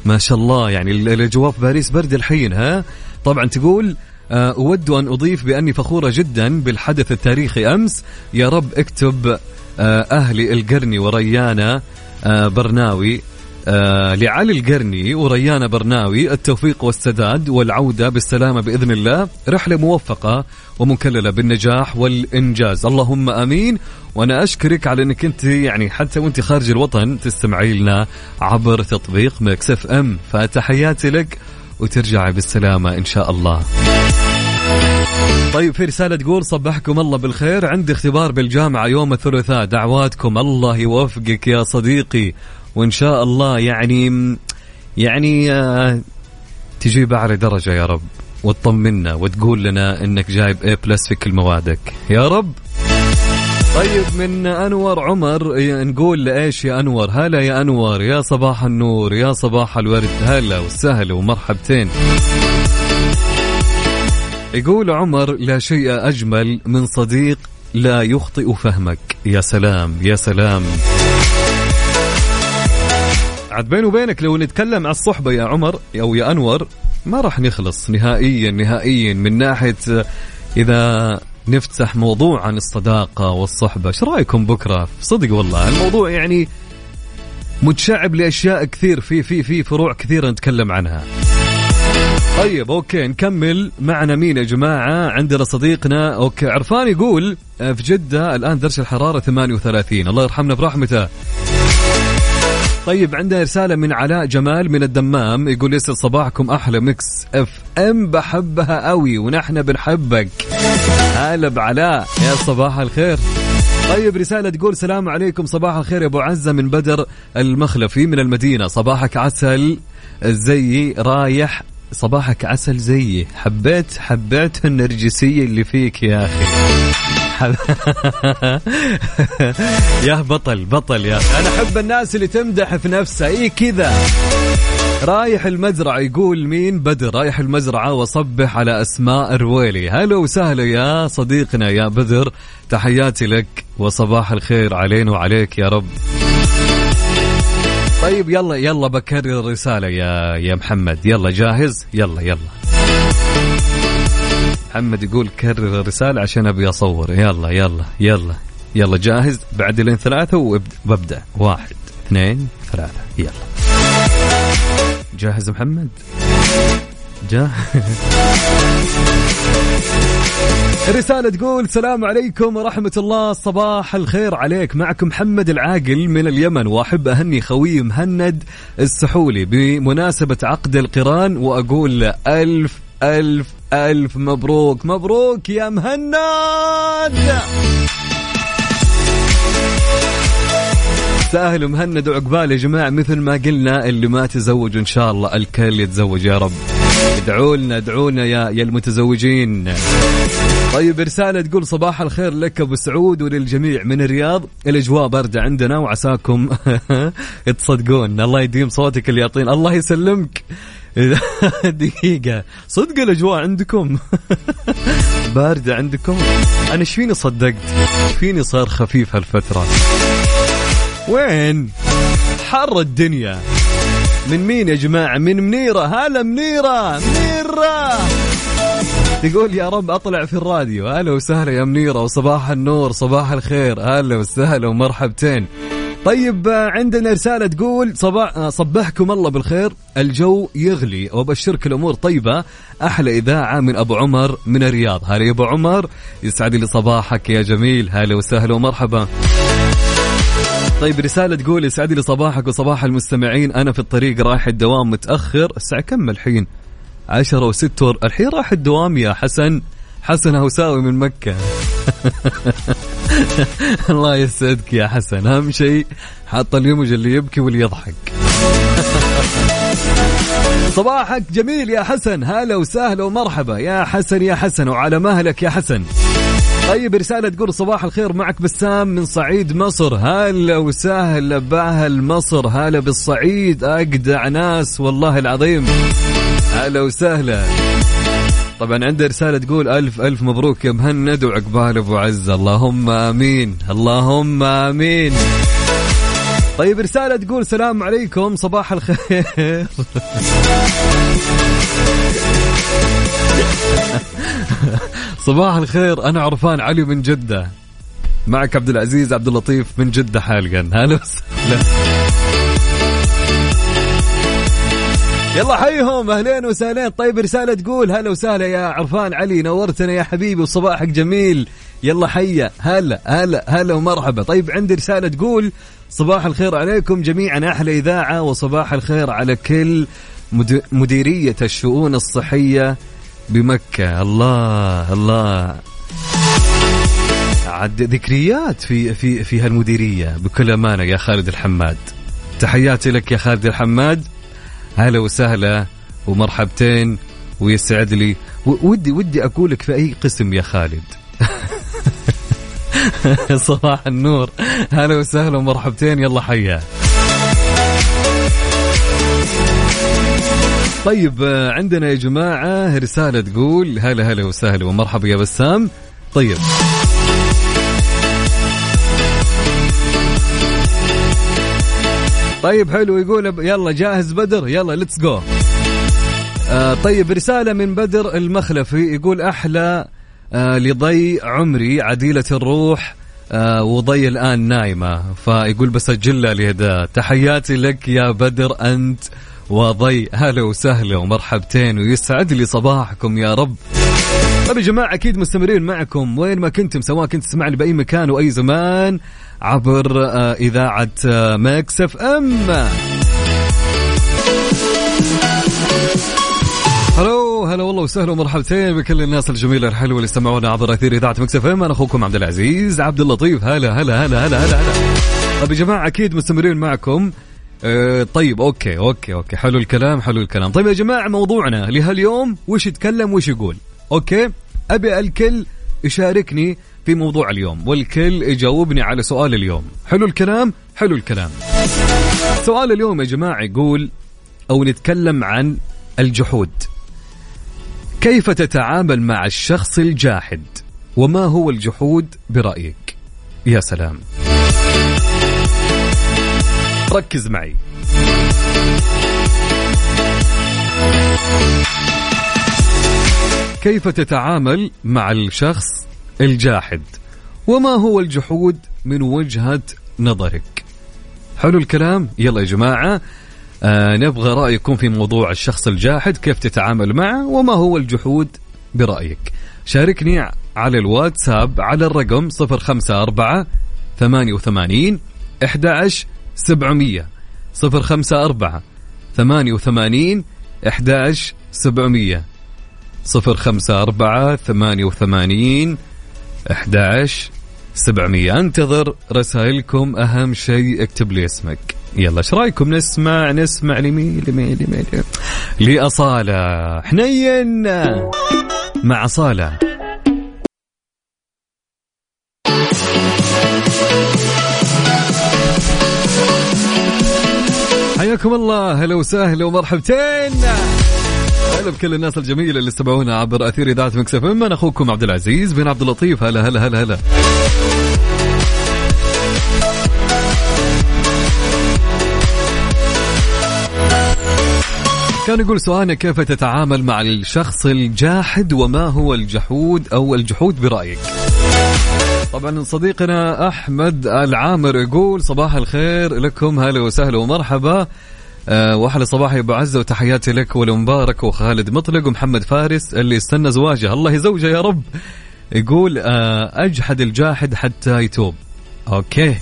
ما شاء الله يعني الأجواء في باريس برد الحين ها؟ طبعا تقول آه، أود أن أضيف بأني فخورة جدا بالحدث التاريخي أمس. يا رب اكتب آه، أهلي القرني وريانا آه، برناوي. آه لعلي القرني وريانا برناوي التوفيق والسداد والعودة بالسلامة بإذن الله. رحلة موفقة ومكللة بالنجاح والإنجاز. اللهم أمين. وأنا أشكرك على أنك أنت يعني حتى وأنت خارج الوطن تستمعي لنا عبر تطبيق مكسف أم. فتحياتي لك وترجعي بالسلامة إن شاء الله. طيب في رسالة تقول صبحكم الله بالخير. عندي اختبار بالجامعة يوم الثلاثاء. دعواتكم. الله يوفقك يا صديقي. وإن شاء الله يعني يعني آه، تجيب اعلى درجة يا رب وتطمنا وتقول لنا إنك جايب اي بلس في كل موادك. يا رب. طيب من أنور عمر نقول إيش يا أنور؟ هلا يا أنور يا صباح النور يا صباح الورد. هلا وسهلا ومرحبتين. يقول عمر لا شيء أجمل من صديق لا يخطئ فهمك. يا سلام يا سلام. عاد بيني وبينك لو نتكلم على الصحبة يا عمر أو يا أنور ما راح نخلص نهائيا نهائيا من ناحية إذا نفتح موضوع عن الصداقة والصحبة. إيش رأيكم بكرة؟ صدق والله الموضوع يعني متشعب لأشياء كثير في في في فروع كثيرة نتكلم عنها. طيب okay نكمل. معنا مين يا جماعة؟ عندنا صديقنا okay عرفان يقول في جدة الآن درجة الحرارة 38 الله يرحمنا برحمته. طيب عندنا رسالة من علاء جمال من الدمام يقول يسر صباحكم أحلى Mix FM بحبها قوي ونحن بنحبك. هلا بعلاء يا صباح الخير. طيب رسالة تقول سلام عليكم صباح الخير يا أبو عزة من بدر المخلفي من المدينة. صباحك عسل زيي رايح صباحك عسل زيي. حبيت حبيت النرجسية اللي فيك يا أخي. يا بطل بطل يا. أخي أنا أحب الناس اللي تمدح في نفسها. اي كذا؟ رايح المزرعة يقول مين؟ بدر. رايح المزرعة وصبح على أسماء الرويلي. هلا وسهلا يا صديقنا يا بدر. تحياتي لك وصباح الخير علينا وعليك يا رب. طيب يلا يلا بكرر الرسالة يا يا محمد. يلا جاهز؟ يلا يلا. محمد يقول كرر الرسالة عشان أبي اصور يلا يلا يلا يلا جاهز. بعد لين ثلاثة وببدأ واحد اثنين ثلاثة. يلا. جاهز محمد؟ جاهز. الرسالة تقول السلام عليكم ورحمة الله. صباح الخير عليك. معكم محمد العاقل من اليمن وأحب أهني خوي مهند السحولي. بمناسبة عقد القران وأقول له ألف ألف ألف مبروك. مبروك يا مهند. سهل ومهند وعقبال يا جماعة مثل ما قلنا اللي ما تزوج إن شاء الله الكل يتزوج يا رب. ادعوا لنا ادعوا لنا يا يا المتزوجين. طيب رسالة تقول صباح الخير لك أبو سعود وللجميع من الرياض. الأجواء باردة عندنا وعساكم تصدقون. الله يديم صوتك اللي الله يسلمك. دقيقة. صدق الأجواء عندكم؟ باردة عندكم؟ أنا إيش فيني صدقت؟ فيني صار خفيف هالفترة. وين؟ حر الدنيا. من مين يا جماعة؟ من منيرة. هلا منيرة. منيرة. تقول يا رب أطلع في الراديو. أهلا وسهلا يا منيرة وصباح النور صباح الخير. أهلا وسهلا ومرحبتين. طيب عندنا رسالة تقول صباح صبحكم الله بالخير الجو يغلي وبشرك الأمور طيبة أحلى إذاعة من أبو عمر من الرياض. هلا يا أبو عمر يسعد لي صباحك يا جميل هلا وسهلا ومرحبا. طيب رسالة تقول يسعد لي صباحك وصباح المستمعين أنا في الطريق رايح الدوام متأخر الساعة كم الحين؟ عشرة وست ور الحين راح الدوام يا حسن. حسن هوساوي من مكة. الله يسعدك يا حسن. أهم شيء حاط اليمج اللي يبكي واللي يضحك. صباحك جميل يا حسن. هلا وسهلا ومرحبا. يا حسن يا حسن وعلى مهلك يا حسن. طيب رسالة تقول صباح الخير معك بسام من صعيد مصر. هلا وسهلا بأهل مصر. هلا بالصعيد. أجدع ناس والله العظيم. هلا وسهلا. طبعا عنده رسالة تقول ألف ألف مبروك يا مهند وعقبال أبو عز. اللهم آمين. اللهم آمين. طيب رسالة تقول سلام عليكم. صباح الخير. صباح الخير. أنا عرفان علي من جدة. معك عبد العزيز عبد اللطيف من جدة حاليا هلا وسهلا. يلا حيهم أهلين وسهلين. طيب رسالة تقول هلا وسهلا يا عرفان علي نورتنا يا حبيبي وصباحك جميل. يلا حيا. هلا هلا هلا ومرحبا. طيب عندي رسالة تقول صباح الخير عليكم جميعا أحلى إذاعة وصباح الخير على كل مديرية الشؤون الصحية بمكة. الله الله. عد ذكريات في في في هالمديرية بكل أمانة يا خالد الحماد. تحياتي لك يا خالد الحماد. هلا وسهلا ومرحبتين ويسعد لي. ودي ودي أقول لك في أي قسم يا خالد؟ صباح النور. هلا وسهلا ومرحبتين يلا حيا. طيب عندنا يا جماعة رسالة تقول هلا هلا وسهلا ومرحبا يا بسام. طيب. طيب حلو يقول يلا جاهز بدر يلا let's go آه طيب رسالة من بدر المخلفي يقول أحلى آه لضي عمري عديلة الروح آه وضي الآن نايمة. فيقول بسجل لها تحياتي لك يا بدر أنت وضي هلا وسهلا ومرحبتين ويسعد لي صباحكم يا رب. طيب يا جماعة أكيد مستمرين معكم وين ما كنتم سواء كنت تسمعني بأي مكان وأي زمان. عبر آه، إذاعة آه، Mix FM. hello هلا والله وسهلا ومرحبتين بكل الناس الجميلة الحلوة اللي يستمعونا عبر أثير إذاعة Mix FM. أنا أخوكم عبد العزيز عبد اللطيف. هلا هلا هلا هلا هلا هلا. طيب يا جماعة أكيد مستمرين معكم. أه طيب okay okay okay. حلو الكلام حلو الكلام. طيب يا جماعة موضوعنا لهاليوم وش يتكلم وش يقول؟ okay؟ أبي الكل يشاركني في موضوع اليوم والكل يجاوبني على سؤال اليوم. حلو الكلام؟ حلو الكلام. سؤال اليوم يا جماعة يقول أو نتكلم عن الجحود. كيف تتعامل مع الشخص الجاحد؟ وما هو الجحود برأيك؟ يا سلام. ركز معي. كيف تتعامل مع الشخص الجاحد. وما هو الجحود من وجهة نظرك؟ حلو الكلام. يلا يا جماعة آه نبغى رأيكم في موضوع الشخص الجاحد كيف تتعامل معه وما هو الجحود برأيك. شاركني على الواتساب على الرقم 054 88 11 700 054 88 11 700 054 88 11 سبعمية. أنتظر رسائلكم أهم شيء اكتب لي اسمك. يلا إيش رأيكم؟ نسمع نسمع لمين لمين لمين لأصالة. حنين. مع صالة حياكم الله. هلا وسهلا ومرحبتين. هلا بكل الناس الجميلة اللي استمعونا عبر أثير إذاعة مكسف أنا أخوكم عبد العزيز بن عبد اللطيف. هلا هلا هلا هلا. كان يقول سؤالنا كيف تتعامل مع الشخص الجاحد وما هو الجحود أو الجحود برأيك؟ طبعا صديقنا أحمد العامر يقول صباح الخير لكم هلا وسهلا ومرحبا. أه واحلى صباح يا أبو عزة وتحياتي لك والمبارك وخالد مطلق ومحمد فارس اللي استنى زواجه. الله يزوجه يا رب. يقول أه أجحد الجاحد حتى يتوب. أوكي.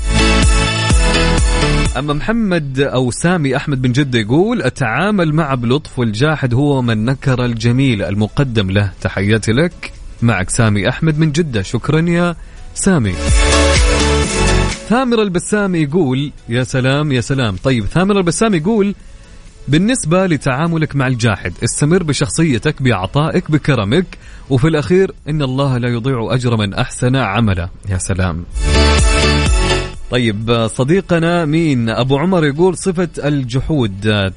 أما محمد أو سامي أحمد بن جدة يقول أتعامل معه بلطف والجاحد هو من نكر الجميل المقدم له. تحياتي لك. معك سامي أحمد من جدة. شكرا يا سامي. ثامر البسامي يقول يا سلام يا سلام. طيب ثامر البسامي يقول بالنسبة لتعاملك مع الجاحد استمر بشخصيتك بعطائك بكرمك وفي الأخير إن الله لا يضيع أجر من أحسن عملا. يا سلام. طيب صديقنا مين؟ أبو عمر يقول صفة الجحود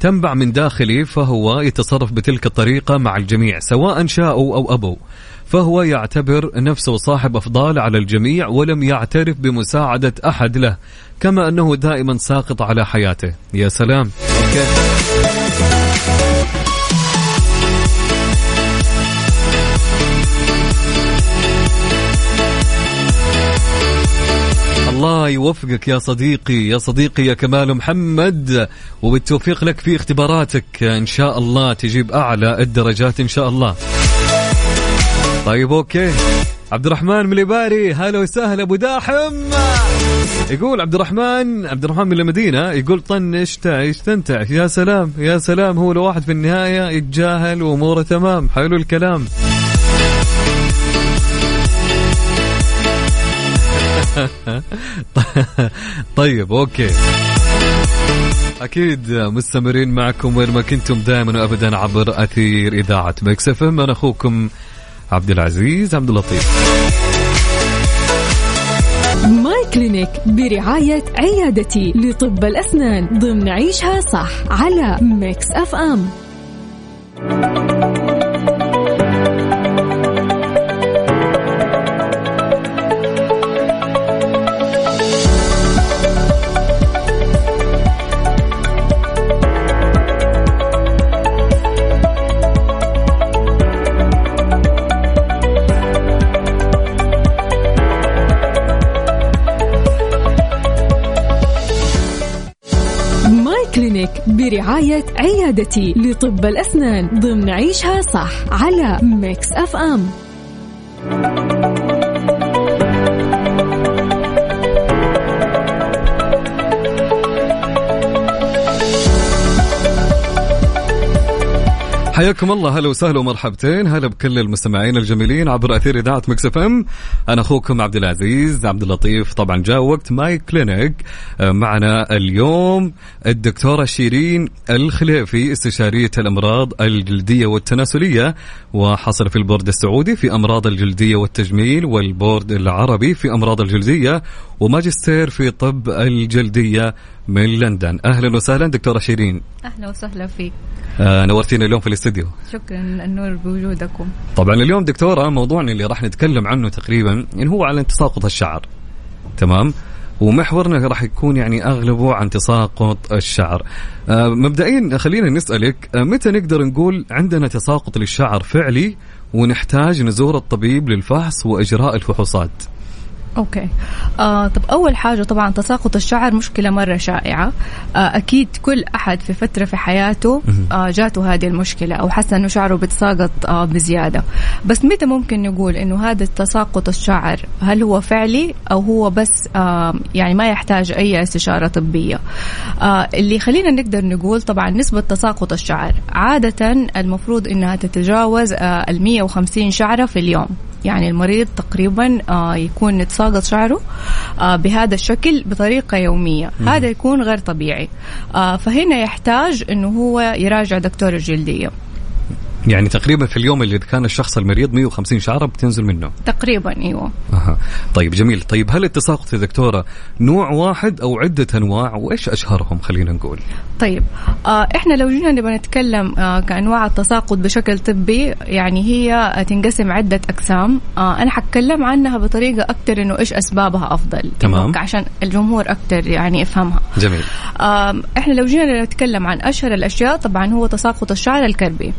تنبع من داخلي فهو يتصرف بتلك الطريقة مع الجميع سواء شاءوا أو أبوا. فهو يعتبر نفسه صاحب أفضال على الجميع ولم يعترف بمساعدة أحد له كما أنه دائما ساقط على حياته. يا سلام. الله يوفقك يا صديقي يا صديقي يا كمال محمد وبالتوفيق لك في اختباراتك. إن شاء الله تجيب أعلى الدرجات إن شاء الله. طيب okay. عبد الرحمن من الباري هلا وسهلا أبو داحم. يقول عبد الرحمن عبد الرحمن من المدينة يقول طنش تعيش تنتعش. يا سلام يا سلام هو لو واحد في النهاية يتجاهل وأموره تمام. حلو الكلام. طيب okay. أكيد مستمرين معكم وين ما كنتم دائما وابدا عبر أثير إذاعة Mix FM. أنا أخوكم عبد العزيز عبد اللطيف. My Clinic برعاية عيادتي لطب الأسنان ضمن عيشها صح على Mix FM برعاية عيادتي لطب الأسنان ضمن عيشها صح على Mix FM. حياكم الله. هلا وسهلا ومرحبتين. هلا بكل المستمعين الجميلين عبر أثير إذاعة Mix FM. أنا أخوكم عبد العزيز عبد اللطيف. طبعا جاء وقت My Clinic. آه، معنا اليوم الدكتوره شيرين الخليفي استشارية الأمراض الجلدية والتناسلية وحاصلة في البورد السعودي في أمراض الجلدية والتجميل والبورد العربي في أمراض الجلدية وماجستير في طب الجلدية من لندن. أهلا وسهلا دكتورة شيرين. أهلا وسهلا فيك. آه نورتينا اليوم في الاستديو. شكرا النور بوجودكم. طبعا اليوم دكتورة موضوعنا اللي راح نتكلم عنه تقريبا يعني هو على تساقط الشعر. تمام؟ ومحورنا راح يكون يعني أغلبه عن تساقط الشعر. آه مبدئيا خلينا نسألك آه متى نقدر نقول عندنا تساقط للشعر فعلي ونحتاج نزور الطبيب للفحص وإجراء الفحوصات؟ أوكي. آه طب أول حاجة طبعا تساقط الشعر مشكلة مرة شائعة. آه أكيد كل أحد في فترة في حياته آه جاته هذه المشكلة أو حس إنه شعره بيتساقط آه بزيادة. بس متى ممكن نقول إنه هذا التساقط الشعر هل هو فعلي أو هو بس آه يعني ما يحتاج أي استشارة طبية؟ آه اللي خلينا نقدر نقول طبعا نسبة تساقط الشعر عادة المفروض إنها تتجاوز آه ال 150 شعرة في اليوم. يعني المريض تقريبا آه يكون يتساقط شعره آه بهذا الشكل بطريقة يومية. مم. هذا يكون غير طبيعي. آه فهنا يحتاج أنه هو يراجع دكتور الجلدية. يعني تقريبا في اليوم اللي كان الشخص المريض 150 شعرة بتنزل منه. تقريبا أيوه. أه. طيب جميل. طيب هل التساقط يا دكتورة نوع واحد أو عدة أنواع؟ وإيش أشهرهم؟ خلينا نقول. طيب آه إحنا لو جينا نبغى نتكلم آه كأنواع التساقط بشكل طبي يعني هي تنقسم عدة أقسام. آه أنا حتكلم عنها بطريقة أكثر إنه إيش أسبابها أفضل. تمام. عشان الجمهور أكثر يعني يفهمها. جميل. آه إحنا لو جينا نتكلم عن أشهر الأشياء طبعا هو تساقط الشعر الكربي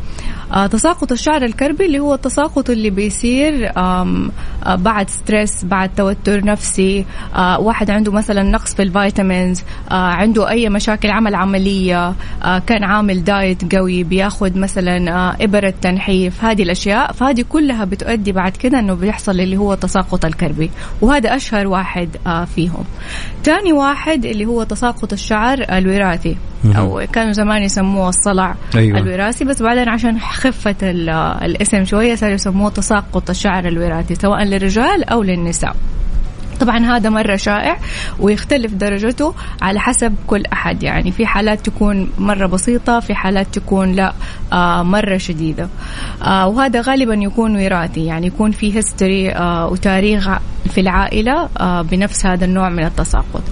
آه تساقط الشعر الكربي اللي هو التساقط اللي بيصير آه بعد stress بعد توتر نفسي آه واحد عنده مثلا نقص في ال vitamins عنده أي مشاكل عمل عملية آه كان عامل diet قوي بياخذ مثلا آه إبرة تنحيف هذه الأشياء فهذه كلها بتؤدي بعد كده إنه بيحصل اللي هو التساقط الكربي وهذا أشهر واحد فيهم. ثاني واحد اللي هو تساقط الشعر الوراثي. أو كانوا زمان يسموه الصلع أيوة. الوراثي بس بعدين عشان خفه الاسم شوية صاروا يسموه تساقط الشعر الوراثي سواء للرجال أو للنساء طبعا هذا مرة شائع ويختلف درجته على حسب كل أحد. يعني في حالات تكون مرة بسيطة في حالات تكون لا آه مرة شديدة. آه وهذا غالبا يكون وراثي. يعني يكون في هيستوري آه وتاريخ في العائلة آه بنفس هذا النوع من التساقط.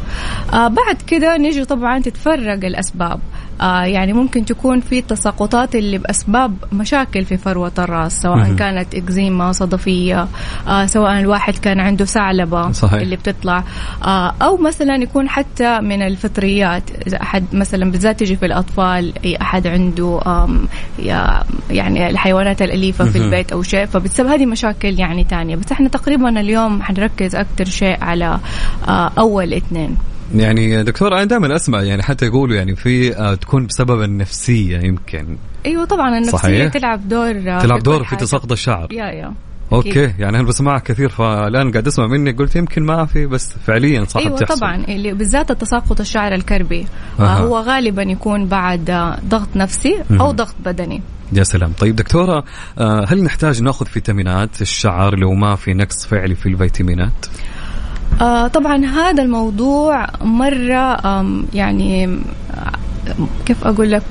آه بعد كده نيجي طبعا تتفرق الأسباب. آه يعني ممكن تكون في تساقطات اللي بأسباب مشاكل في فروة الرأس سواء مهم. كانت إكزيما صدفية آه سواء الواحد كان عنده ثعلبة صحيح. اللي بتطلع آه أو مثلا يكون حتى من الفطريات أحد مثلا بالذات تجي في الأطفال أحد عنده يعني الحيوانات الأليفة في. البيت أو شيء فبتسبب هذه مشاكل يعني تانية بس إحنا تقريبا اليوم حنركز أكثر شيء على أول اثنين يعني دكتور أنا دائما أسمع يعني حتى يقولوا يعني في آه تكون بسبب النفسية يمكن. أيوه طبعا النفسية صحيح. تلعب دور آه، تلعب دور في. تساقط الشعر. يا يا. أوكي يعني أنا بسمعك كثير فالآن قاعد أسمع منك قلت يمكن ما في بس فعليا صح أيوه بتحصل. طبعا اللي بالذات التساقط الشعر الكربي. آه. هو غالبا يكون بعد آه، ضغط نفسي. أو ضغط بدني. يا سلام. طيب دكتورة آه، هل نحتاج نأخذ فيتامينات؟ الشعر لو ما في نقص فعلي في الفيتامينات؟ آه طبعا هذا الموضوع مرة آم يعني كيف أقول لك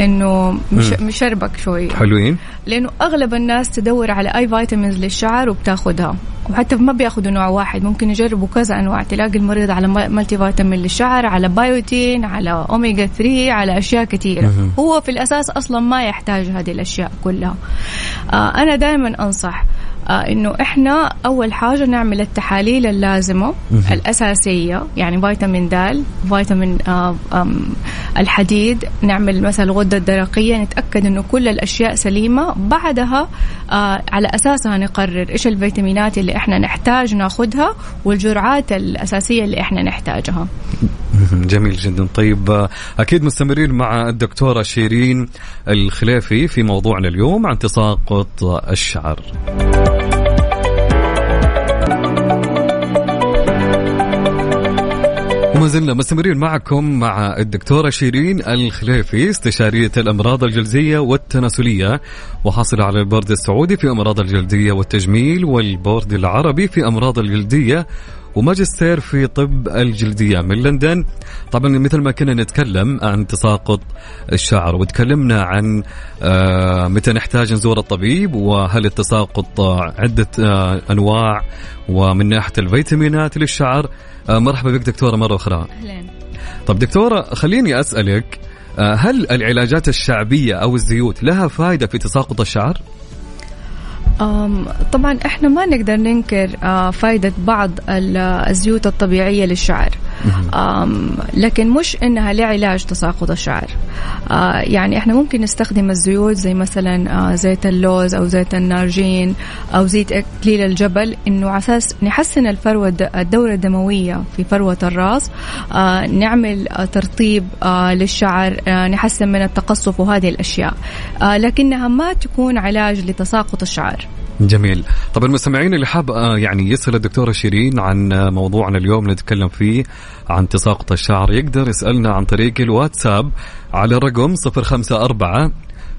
إنه مش. مشربك شوي. حلوين. لأنه أغلب الناس تدور على أي فيتامينز للشعر وبتاخذها وحتى ما بيأخذوا نوع واحد ممكن يجربوا كذا أنواع. تلاقي المريض على multivitamin للشعر على بايوتين على اوميجا 3 على أشياء كثيرة. هو في الأساس أصلا ما يحتاج هذه الأشياء كلها. آه أنا دائما أنصح إنه إحنا أول حاجة نعمل التحاليل اللازمة. الأساسية يعني فيتامين د فيتامين آه الحديد نعمل مثلا الغده الدرقية نتأكد إنه كل الأشياء سليمة. بعدها آه على أساسها نقرر إيش الفيتامينات اللي إحنا نحتاج ناخذها والجرعات الأساسية اللي إحنا نحتاجها. جميل جدا. طيب آه، أكيد مستمرين مع الدكتورة شيرين الخليفي في موضوعنا اليوم عن تساقط الشعر. وما زلنا مستمرين معكم مع الدكتورة شيرين الخليفي استشارية الأمراض الجلدية والتناسلية وحاصلة على البورد السعودي في أمراض الجلدية والتجميل والبورد العربي في أمراض الجلدية وماجستير في طب الجلدية من لندن. طبعا مثل ما كنا نتكلم عن تساقط الشعر وتكلمنا عن آه، متى نحتاج نزور الطبيب وهل التساقط عدة آه، أنواع ومن ناحية الفيتامينات للشعر. آه، مرحبا بك دكتورة مرة أخرى. اهلين طب دكتورة خليني أسألك هل العلاجات الشعبية أو الزيوت لها فائدة في تساقط الشعر؟ طبعا إحنا ما نقدر ننكر آه، فائدة بعض ال- الزيوت الطبيعية للشعر. لكن مش إنها لعلاج تساقط الشعر. آه، يعني إحنا ممكن نستخدم الزيوت زي مثلا آه، زيت اللوز أو زيت النارجين أو زيت اكليل الجبل إنه على أساس نحسن الفروة الد- الدورة الدموية في فروة الرأس. آه، نعمل ترطيب للشعر نحسن من التقصف وهذه الأشياء. لكنها ما تكون علاج لتساقط الشعر. جميل. طب المستمعين اللي حاب آه، يعني يسأل الدكتورة شيرين عن آه، موضوعنا اليوم نتكلم فيه عن تساقط الشعر يقدر يسألنا عن طريق الواتساب على الرقم 054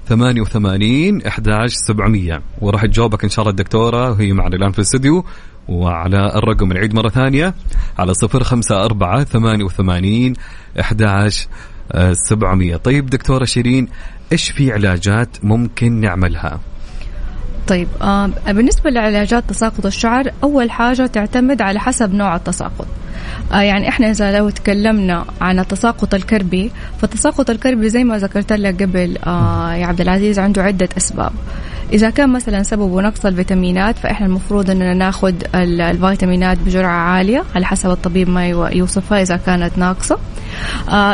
88 11 700 وراح تجاوبك إن شاء الله الدكتورة وهي معنا الآن في الاستديو وعلى الرقم العيد مرة ثانية على صفر خمسة أربعة ثمانية وثمانين أحداش سبعمية. طيب دكتورة شيرين إيش في علاجات ممكن نعملها؟ طيب آه بالنسبة لعلاجات تساقط الشعر أول حاجة تعتمد على حسب نوع التساقط. آه يعني إحنا إذا لو تكلمنا عن التساقط الكربي فالتساقط الكربي زي ما ذكرت لك قبل آه يا عبد العزيز عنده عدة أسباب. إذا كان مثلا سببه نقص الفيتامينات فإحنا المفروض أننا ناخذ الفيتامينات بجرعة عالية على حسب الطبيب ما يوصفها إذا كانت ناقصة. آه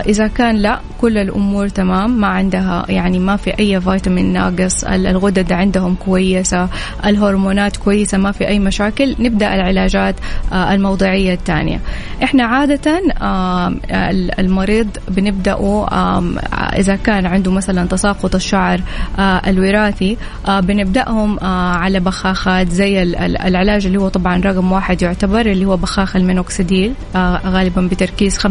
إذا كان لا كل الأمور تمام ما عندها يعني ما في أي فيتامين ناقص الغدد عندهم كويسة الهرمونات كويسة ما في أي مشاكل نبدأ العلاجات آه الموضعية الثانية. إحنا عادة آه المريض بنبدأه إذا كان عنده مثلا تساقط الشعر آه الوراثي آه بنبدأهم آه على بخاخات زي العلاج اللي هو طبعا رقم واحد يعتبر اللي هو بخاخ المينوكسيديل آه غالبا بتركيز 5%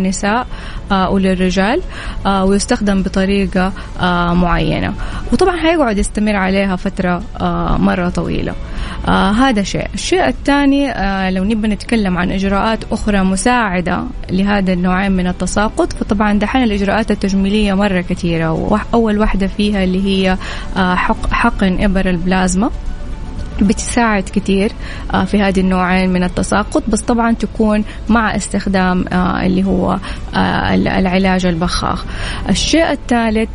للنساء آه وللرجال آه ويستخدم بطريقة آه معينة. وطبعا هيقعد يستمر عليها فترة مرة طويلة. هذا شيء. الشيء الثاني لو نبي نتكلم عن إجراءات أخرى مساعدة لهذا النوعين من التساقط فطبعا دحين الإجراءات التجميلية مرة كثيرة. وأول واحدة فيها اللي هي حقن إبر البلازما. بتساعد كثير آه، في هذه النوعين من التساقط بس طبعا تكون مع استخدام آه، اللي هو آه، العلاج البخاخ. الشيء الثالث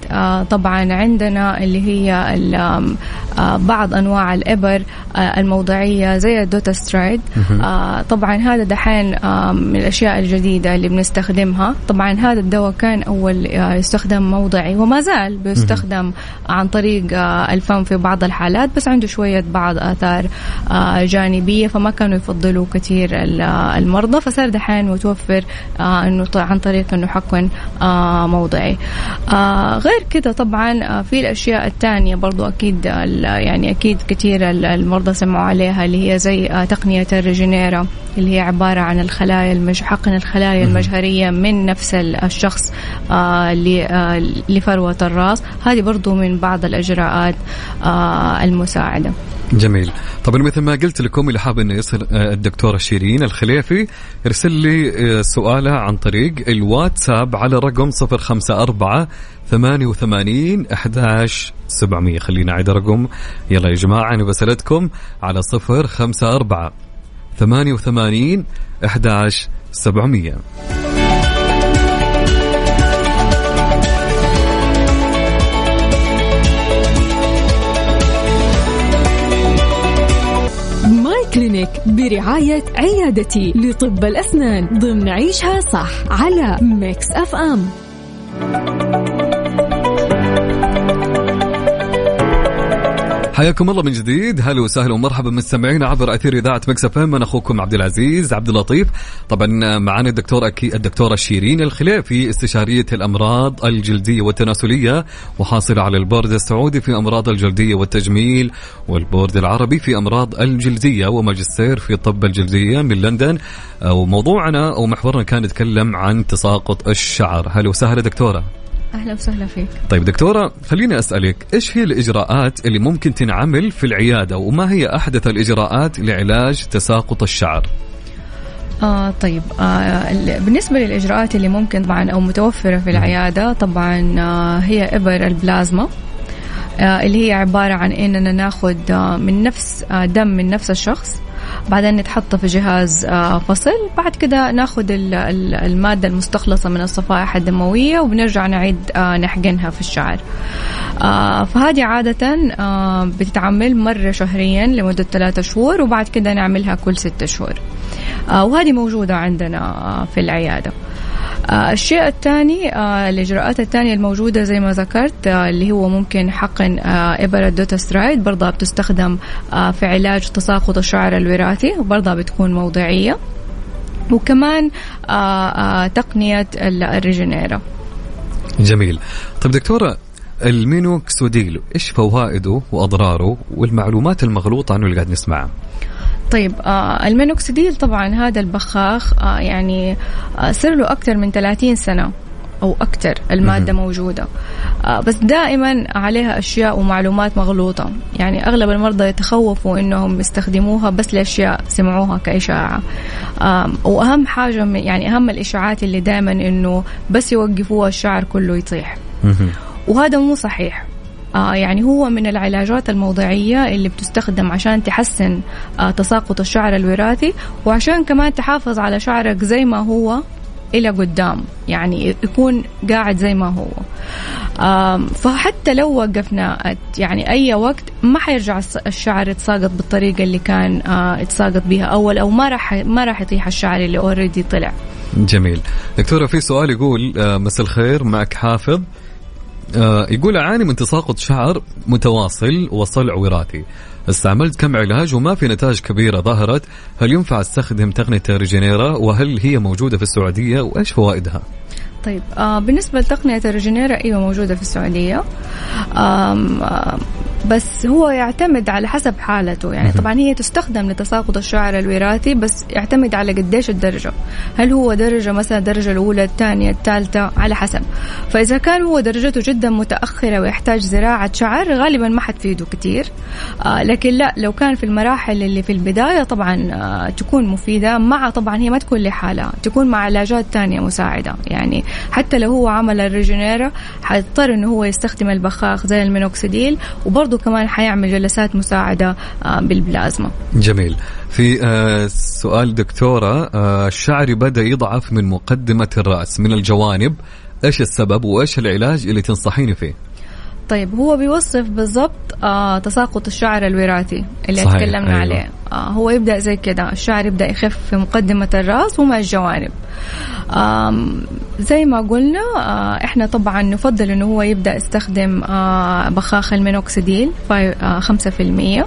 طبعا عندنا اللي هي بعض أنواع الإبر الموضعية زي الدوتاسترايد طبعا هذا دحين من الأشياء الجديدة اللي بنستخدمها. طبعا هذا الدواء كان أول يستخدم موضعي وما زال بيستخدم عن طريق الفم في بعض الحالات بس عنده شوية بعض آثار آه، جانبية فما كانوا يفضلوا كثير المرضى. فصار دحين متوفر آه، إنه عن طريق إنه حقن آه، موضعي. غير كذا طبعا في الأشياء الثانية برضو أكيد يعني أكيد كثير المرضى سمعوا عليها اللي هي زي تقنية الريجينيرا اللي هي عبارة عن الخلايا المج... حقن الخلايا المجهرية من نفس الشخص لفروة الراس. هذه برضو من بعض الإجراءات المساعدة. جميل. طبعا مثل ما قلت لكم اللي حاب إنه يصل آه، الدكتوره شيرين الخليفي ارسل لي آه، سؤاله عن طريق الواتساب على رقم 054 88 11 700 خلينا اعيد رقم. يلا يا جماعة أنا بسألتكم على 054 88 11 700 Clinic برعاية عيادتي لطب الأسنان ضمن عيشها صح على Mix FM. حياكم الله من جديد. هلا وسهلا ومرحبا مستمعينا عبر أثير إذاعة Mix FM. أنا أخوكم عبد العزيز عبد اللطيف. طبعا معنا الدكتور أكيد الدكتورة شيرين الخليفي استشارية الأمراض الجلدية والتناسلية وحاصلة على البورد السعودي في أمراض الجلدية والتجميل والبورد العربي في أمراض الجلدية وماجستير في طب الجلدية من لندن. وموضوعنا أو محورنا كان يتكلم عن تساقط الشعر. هلا وسهلا دكتورة. أهلا وسهلا فيك. طيب دكتورة خليني أسألك إيش هي الإجراءات اللي ممكن تنعمل في العيادة وما هي أحدث الإجراءات لعلاج تساقط الشعر؟ آه طيب آه بالنسبة للإجراءات اللي ممكن طبعا أو متوفرة في العيادة طبعا آه هي إبر البلازما. اللي هي عبارة عن إننا ناخذ آه من نفس آه دم من نفس الشخص بعدين نتحط في جهاز آه، فصل بعد كده ناخذ المادة المستخلصة من الصفائح الدموية وبنرجع نعيد آه، نحقنها في الشعر. آه، فهذه عادة بتتعمل مرة شهريا لمدة ثلاثة شهور وبعد كده نعملها كل ستة شهور. وهذه موجودة عندنا في العيادة. آه الشيء الثاني آه الإجراءات الثانية الموجودة زي ما ذكرت آه اللي هو ممكن حقن آه إبرة دوتاسترايد برضها بتستخدم آه في علاج تساقط الشعر الوراثي وبرضها بتكون موضعية. وكمان آه آه تقنية ال Regenera جميل. طيب دكتورة المينوكسوديل إيش فوائده وأضراره والمعلومات المغلوطة عنه اللي قاعد نسمعها طيب آه المينوكسيديل طبعا هذا البخاخ آه يعني آه صار له أكثر من 30 سنة أو أكثر المادة موجودة. آه بس دائما عليها أشياء ومعلومات مغلوطة. يعني أغلب المرضى يتخوفوا إنهم يستخدموها بس لأشياء سمعوها كإشاعة. آه وأهم حاجة من يعني أهم الإشاعات اللي دائما إنه بس يوقفوها الشعر كله يطيح. وهذا مو صحيح. يعني هو من العلاجات الموضعية اللي بتستخدم عشان تحسن آه تساقط الشعر الوراثي وعشان كمان تحافظ على شعرك زي ما هو إلى قدام يعني يكون قاعد زي ما هو. فحتى لو وقفنا يعني أي وقت ما حيرجع الشعر يتساقط بالطريقة اللي كان آه، يتساقط بها أول أو ما راح ما راح يطيح الشعر اللي اوريدي طلع. جميل. دكتورة في سؤال يقول آه، مساء الخير معك حافظ. آه، يقول أعاني من تساقط شعر متواصل وصلع وراثي. استعملت كم علاج وما في نتائج كبيرة ظهرت. هل ينفع أستخدم تقنية ريجينيرا؟ وهل هي موجودة في السعودية؟ وإيش فوائدها؟ طيب آه بالنسبة لتقنية الريجينيرا أيوة موجودة في السعودية. آم آه بس هو يعتمد على حسب حالته. يعني طبعا هي تستخدم لتساقط الشعر الوراثي بس يعتمد على قديش الدرجة. هل هو درجة مثلا الدرجة الأولى الثانية الثالثة؟ على حسب. فإذا كان هو درجته جدا متأخرة ويحتاج زراعة شعر غالبا ما حتفيده كثير آه لكن لا لو كان في المراحل اللي في البداية طبعا آه تكون مفيدة. مع طبعا هي ما تكون لحالها تكون مع علاجات ثانية مساعدة. يعني حتى لو هو عمل ال Regenera حيضطر إنه هو يستخدم البخاخ زي المينوكسيديل وبرضه كمان حيعمل جلسات مساعدة آه، بالبلازما. جميل. في آه، سؤال دكتورة آه، شعري بدأ يضعف من مقدمة الرأس من الجوانب. إيش السبب وإيش العلاج اللي تنصحيني فيه؟ طيب هو بيوصف بالضبط آه تساقط الشعر الوراثي اللي صحيح. تكلمنا أيوة. عليه آه هو يبدأ زي كده الشعر يبدأ يخف في مقدمة الرأس ومع الجوانب آه زي ما قلنا آه إحنا طبعا نفضل إنه هو يبدأ يستخدم آه بخاخ المينوكسيديل آه 5%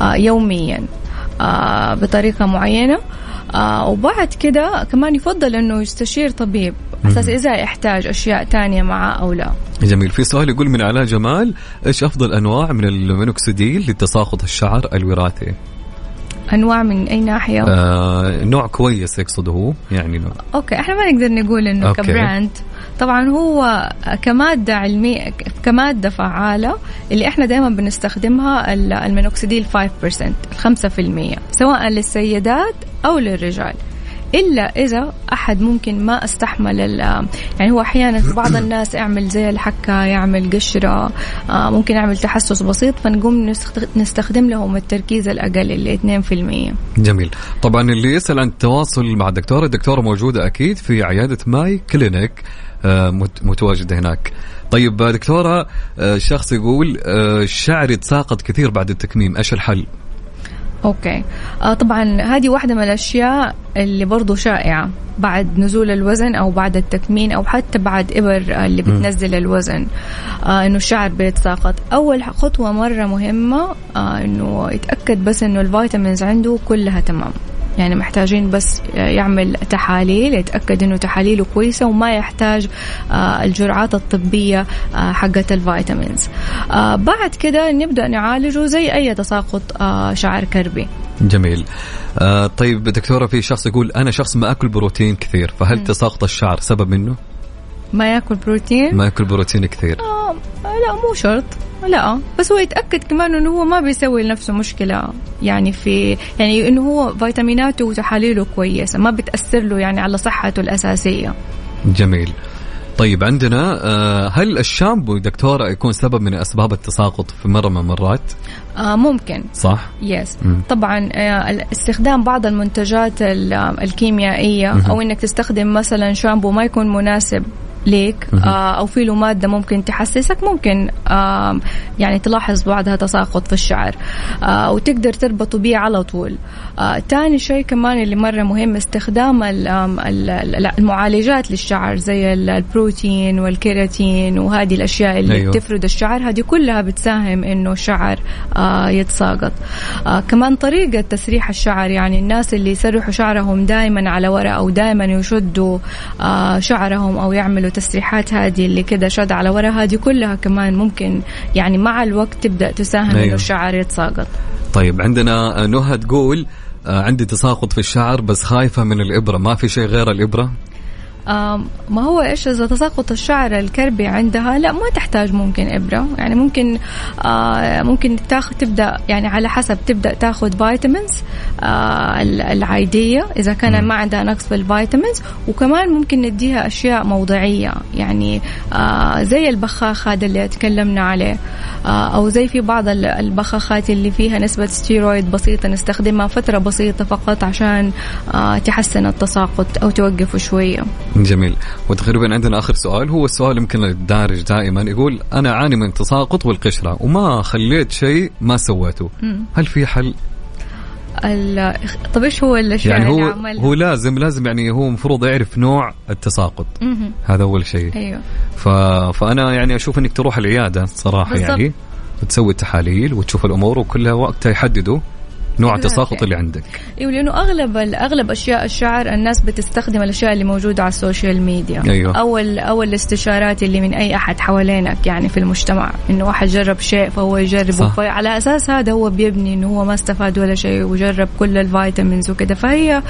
آه يوميا آه بطريقة معينة آه وبعد كده كمان يفضل إنه يستشير طبيب. أساس إذا يحتاج أشياء تانية معاه أو لا. جميل. في سؤال يقول من علاء جمال إيش أفضل أنواع من المينوكسيديل لتساقط الشعر الوراثي؟ أنواع من أي ناحية؟ آه نوع كويس يقصد هو يعني نوع. okay إحنا ما نقدر نقول إنه okay. ك brand طبعا هو كمادة علمية كمادة فعالة اللي إحنا دائما بنستخدمها المينوكسيديل 5% 5% سواء للسيدات أو للرجال إلا إذا أحد ممكن ما أستحمل يعني هو أحيانا بعض الناس يعمل زي الحكه يعمل قشرة آه، ممكن يعمل تحسس بسيط فنقوم نستخدم لهم التركيز الأقل اللي 2% جميل. طبعا اللي يسأل عن التواصل مع الدكتوره الدكتوره موجوده أكيد في عيادة ماي كلينيك آه، متواجده هناك. طيب دكتورة آه، شخص يقول الشعر يتساقط كثير بعد التكميم إيش الحل؟ okay. آه طبعا هذه واحدة من الأشياء اللي برضو شائعة بعد نزول الوزن أو بعد التكميم أو حتى بعد إبر اللي بتنزل الوزن. آه إنه الشعر بيتساقط. أول خطوة مرة مهمة آه إنه يتأكد بس إنه ال vitamins عنده كلها تمام. يعني محتاجين بس يعمل تحاليل يتأكد إنه تحاليله كويسة وما يحتاج آه، الجرعات الطبية آه، حقت ال vitamins آه، بعد كده نبدأ نعالجه زي أي تساقط شعر كربي جميل آه طيب دكتورة في شخص يقول أنا شخص ما أكل بروتين كثير فهل. تساقط الشعر سبب منه؟ ما يأكل بروتين؟ ما يأكل بروتين كثير آه لا مو شرط لا بس هو يتأكد كمان إنه هو ما بيسوي لنفسه مشكلة يعني في يعني إنه هو فيتاميناته وتحاليله كويسة ما بتأثر له يعني على صحته الأساسية جميل طيب عندنا آه، هل الشامبو دكتورة يكون سبب من أسباب التساقط في مرة من المرات؟ آه ممكن صح؟ يس مم. طبعا آه استخدام بعض المنتجات الكيميائية مم. أو إنك تستخدم مثلا شامبو ما يكون مناسب ليك آه أو في له مادة ممكن تحسسك ممكن آه يعني تلاحظ بعدها تساقط في الشعر آه وتقدر تربطه بيه على طول. آه تاني شيء كمان اللي مرة مهم استخدام المعالجات للشعر زي البروتين والكيراتين وهذه الأشياء اللي أيوه. تفرد الشعر هذه كلها بتساهم إنه الشعر آه يتساقط. آه كمان طريقة تسريح الشعر يعني الناس اللي يسرحوا شعرهم دائما على ورا أو دائما يشدوا آه شعرهم أو يعملوا التسريحات هذه اللي كذا شد على ورا هذه كلها كمان ممكن يعني مع الوقت تبدأ تساهم أيوه. انه الشعر يتساقط. طيب عندنا نهى تقول آه، عندي تساقط في الشعر بس خايفة من الإبرة. ما في شيء غير الإبرة؟ ما هو إيش إذا تساقط الشعر الكربي عندها؟ لا ما تحتاج ممكن إبرة. يعني ممكن آه ممكن تاخذ تبدأ يعني على حسب تبدأ تاخذ vitamins آه العادية. إذا كان ما عندها نقص في ال vitamins وكمان ممكن نديها أشياء موضعية. يعني آه زي البخاخ هذا اللي تكلمنا عليه. أو زي في بعض البخاخات اللي فيها نسبة ستيرويد بسيطة نستخدمها فترة بسيطة فقط عشان تحسن التساقط أو توقفه شوية. جميل. وتقريبا عندنا آخر سؤال هو السؤال يمكن الدارج دائما يقول أنا أعاني من تساقط بالقشره وما خليت شيء ما سويته. هل في حل؟ طيب إيش هو الأشياء يعني هو اللي هو لازم لازم يعني هو المفروض يعرف نوع التساقط. مم. هذا أول شيء. أيوه. ف... فأنا يعني أشوف إنك تروح العيادة صراحة بالزبط. يعني وتسوي التحاليل وتشوف الأمور وكلها وقتها يحددوا نوع التساقط اللي عندك. إيوه لأنه أغلب أغلب أشياء الشعر الناس بتستخدم الأشياء اللي موجودة على ال social media. أيوة. أو أو الاستشارات اللي من أي أحد حوالينك يعني في المجتمع إنه واحد جرب شيء فهو يجربه. صح. فعلى أساس هذا هو بيبني إنه هو ما استفاد ولا شيء وجرب كل ال vitamins وكذا فهي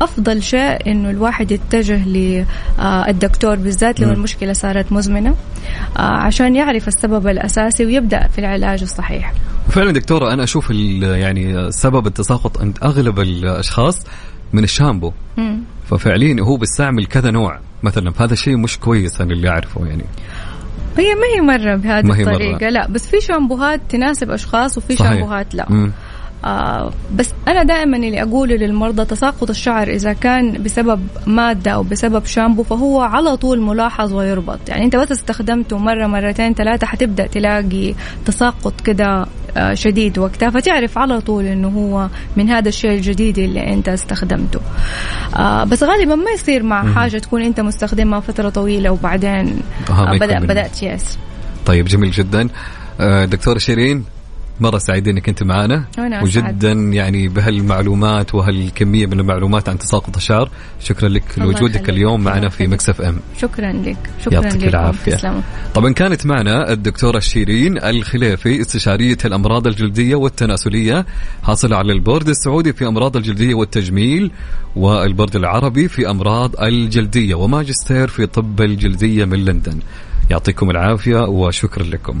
أفضل شيء إنه الواحد يتجه للدكتور آه، بالذات لو المشكلة صارت مزمنة آه، عشان يعرف السبب الأساسي ويبدأ في العلاج الصحيح. فعلا دكتورة أنا أشوف يعني سبب التساقط عند أغلب الأشخاص من الشامبو مم. ففعليا هو بيستعمل كذا نوع مثلا فهذا الشيء مش كويس أنا اللي أعرفه يعني هي ما هي مرة بهذه الطريقة مرة. لا بس في شامبوهات تناسب أشخاص وفي صحيح. شامبوهات لا مم. آه بس أنا دائما اللي أقوله للمرضى تساقط الشعر إذا كان بسبب مادة أو بسبب شامبو فهو على طول ملاحظ ويربط. يعني أنت بس استخدمته مرة مرتين ثلاثة حتبدأ تلاقي تساقط كده آه شديد وقتها فتعرف على طول إنه هو من هذا الشيء الجديد اللي أنت استخدمته. آه بس غالبا ما يصير مع حاجة تكون أنت مستخدمها فترة طويلة وبعدين آه بدأ بدأت يس طيب جميل جدا. آه، دكتورة شيرين مرة سعيد إنك أنت معنا وجدا يعني بهالمعلومات وهالكمية من المعلومات عن تساقط الشعر شكرا لك لوجودك اليوم معنا في Mix FM. شكرا لك. شكرا يعطيك العافية. طبعا كانت معنا الدكتورة شيرين الخليفي استشارية الأمراض الجلدية والتناسلية حاصلة على البورد السعودي في أمراض الجلدية والتجميل والبورد العربي في أمراض الجلدية وماجستير في طب الجلدية من لندن. يعطيكم العافية وشكرا لكم.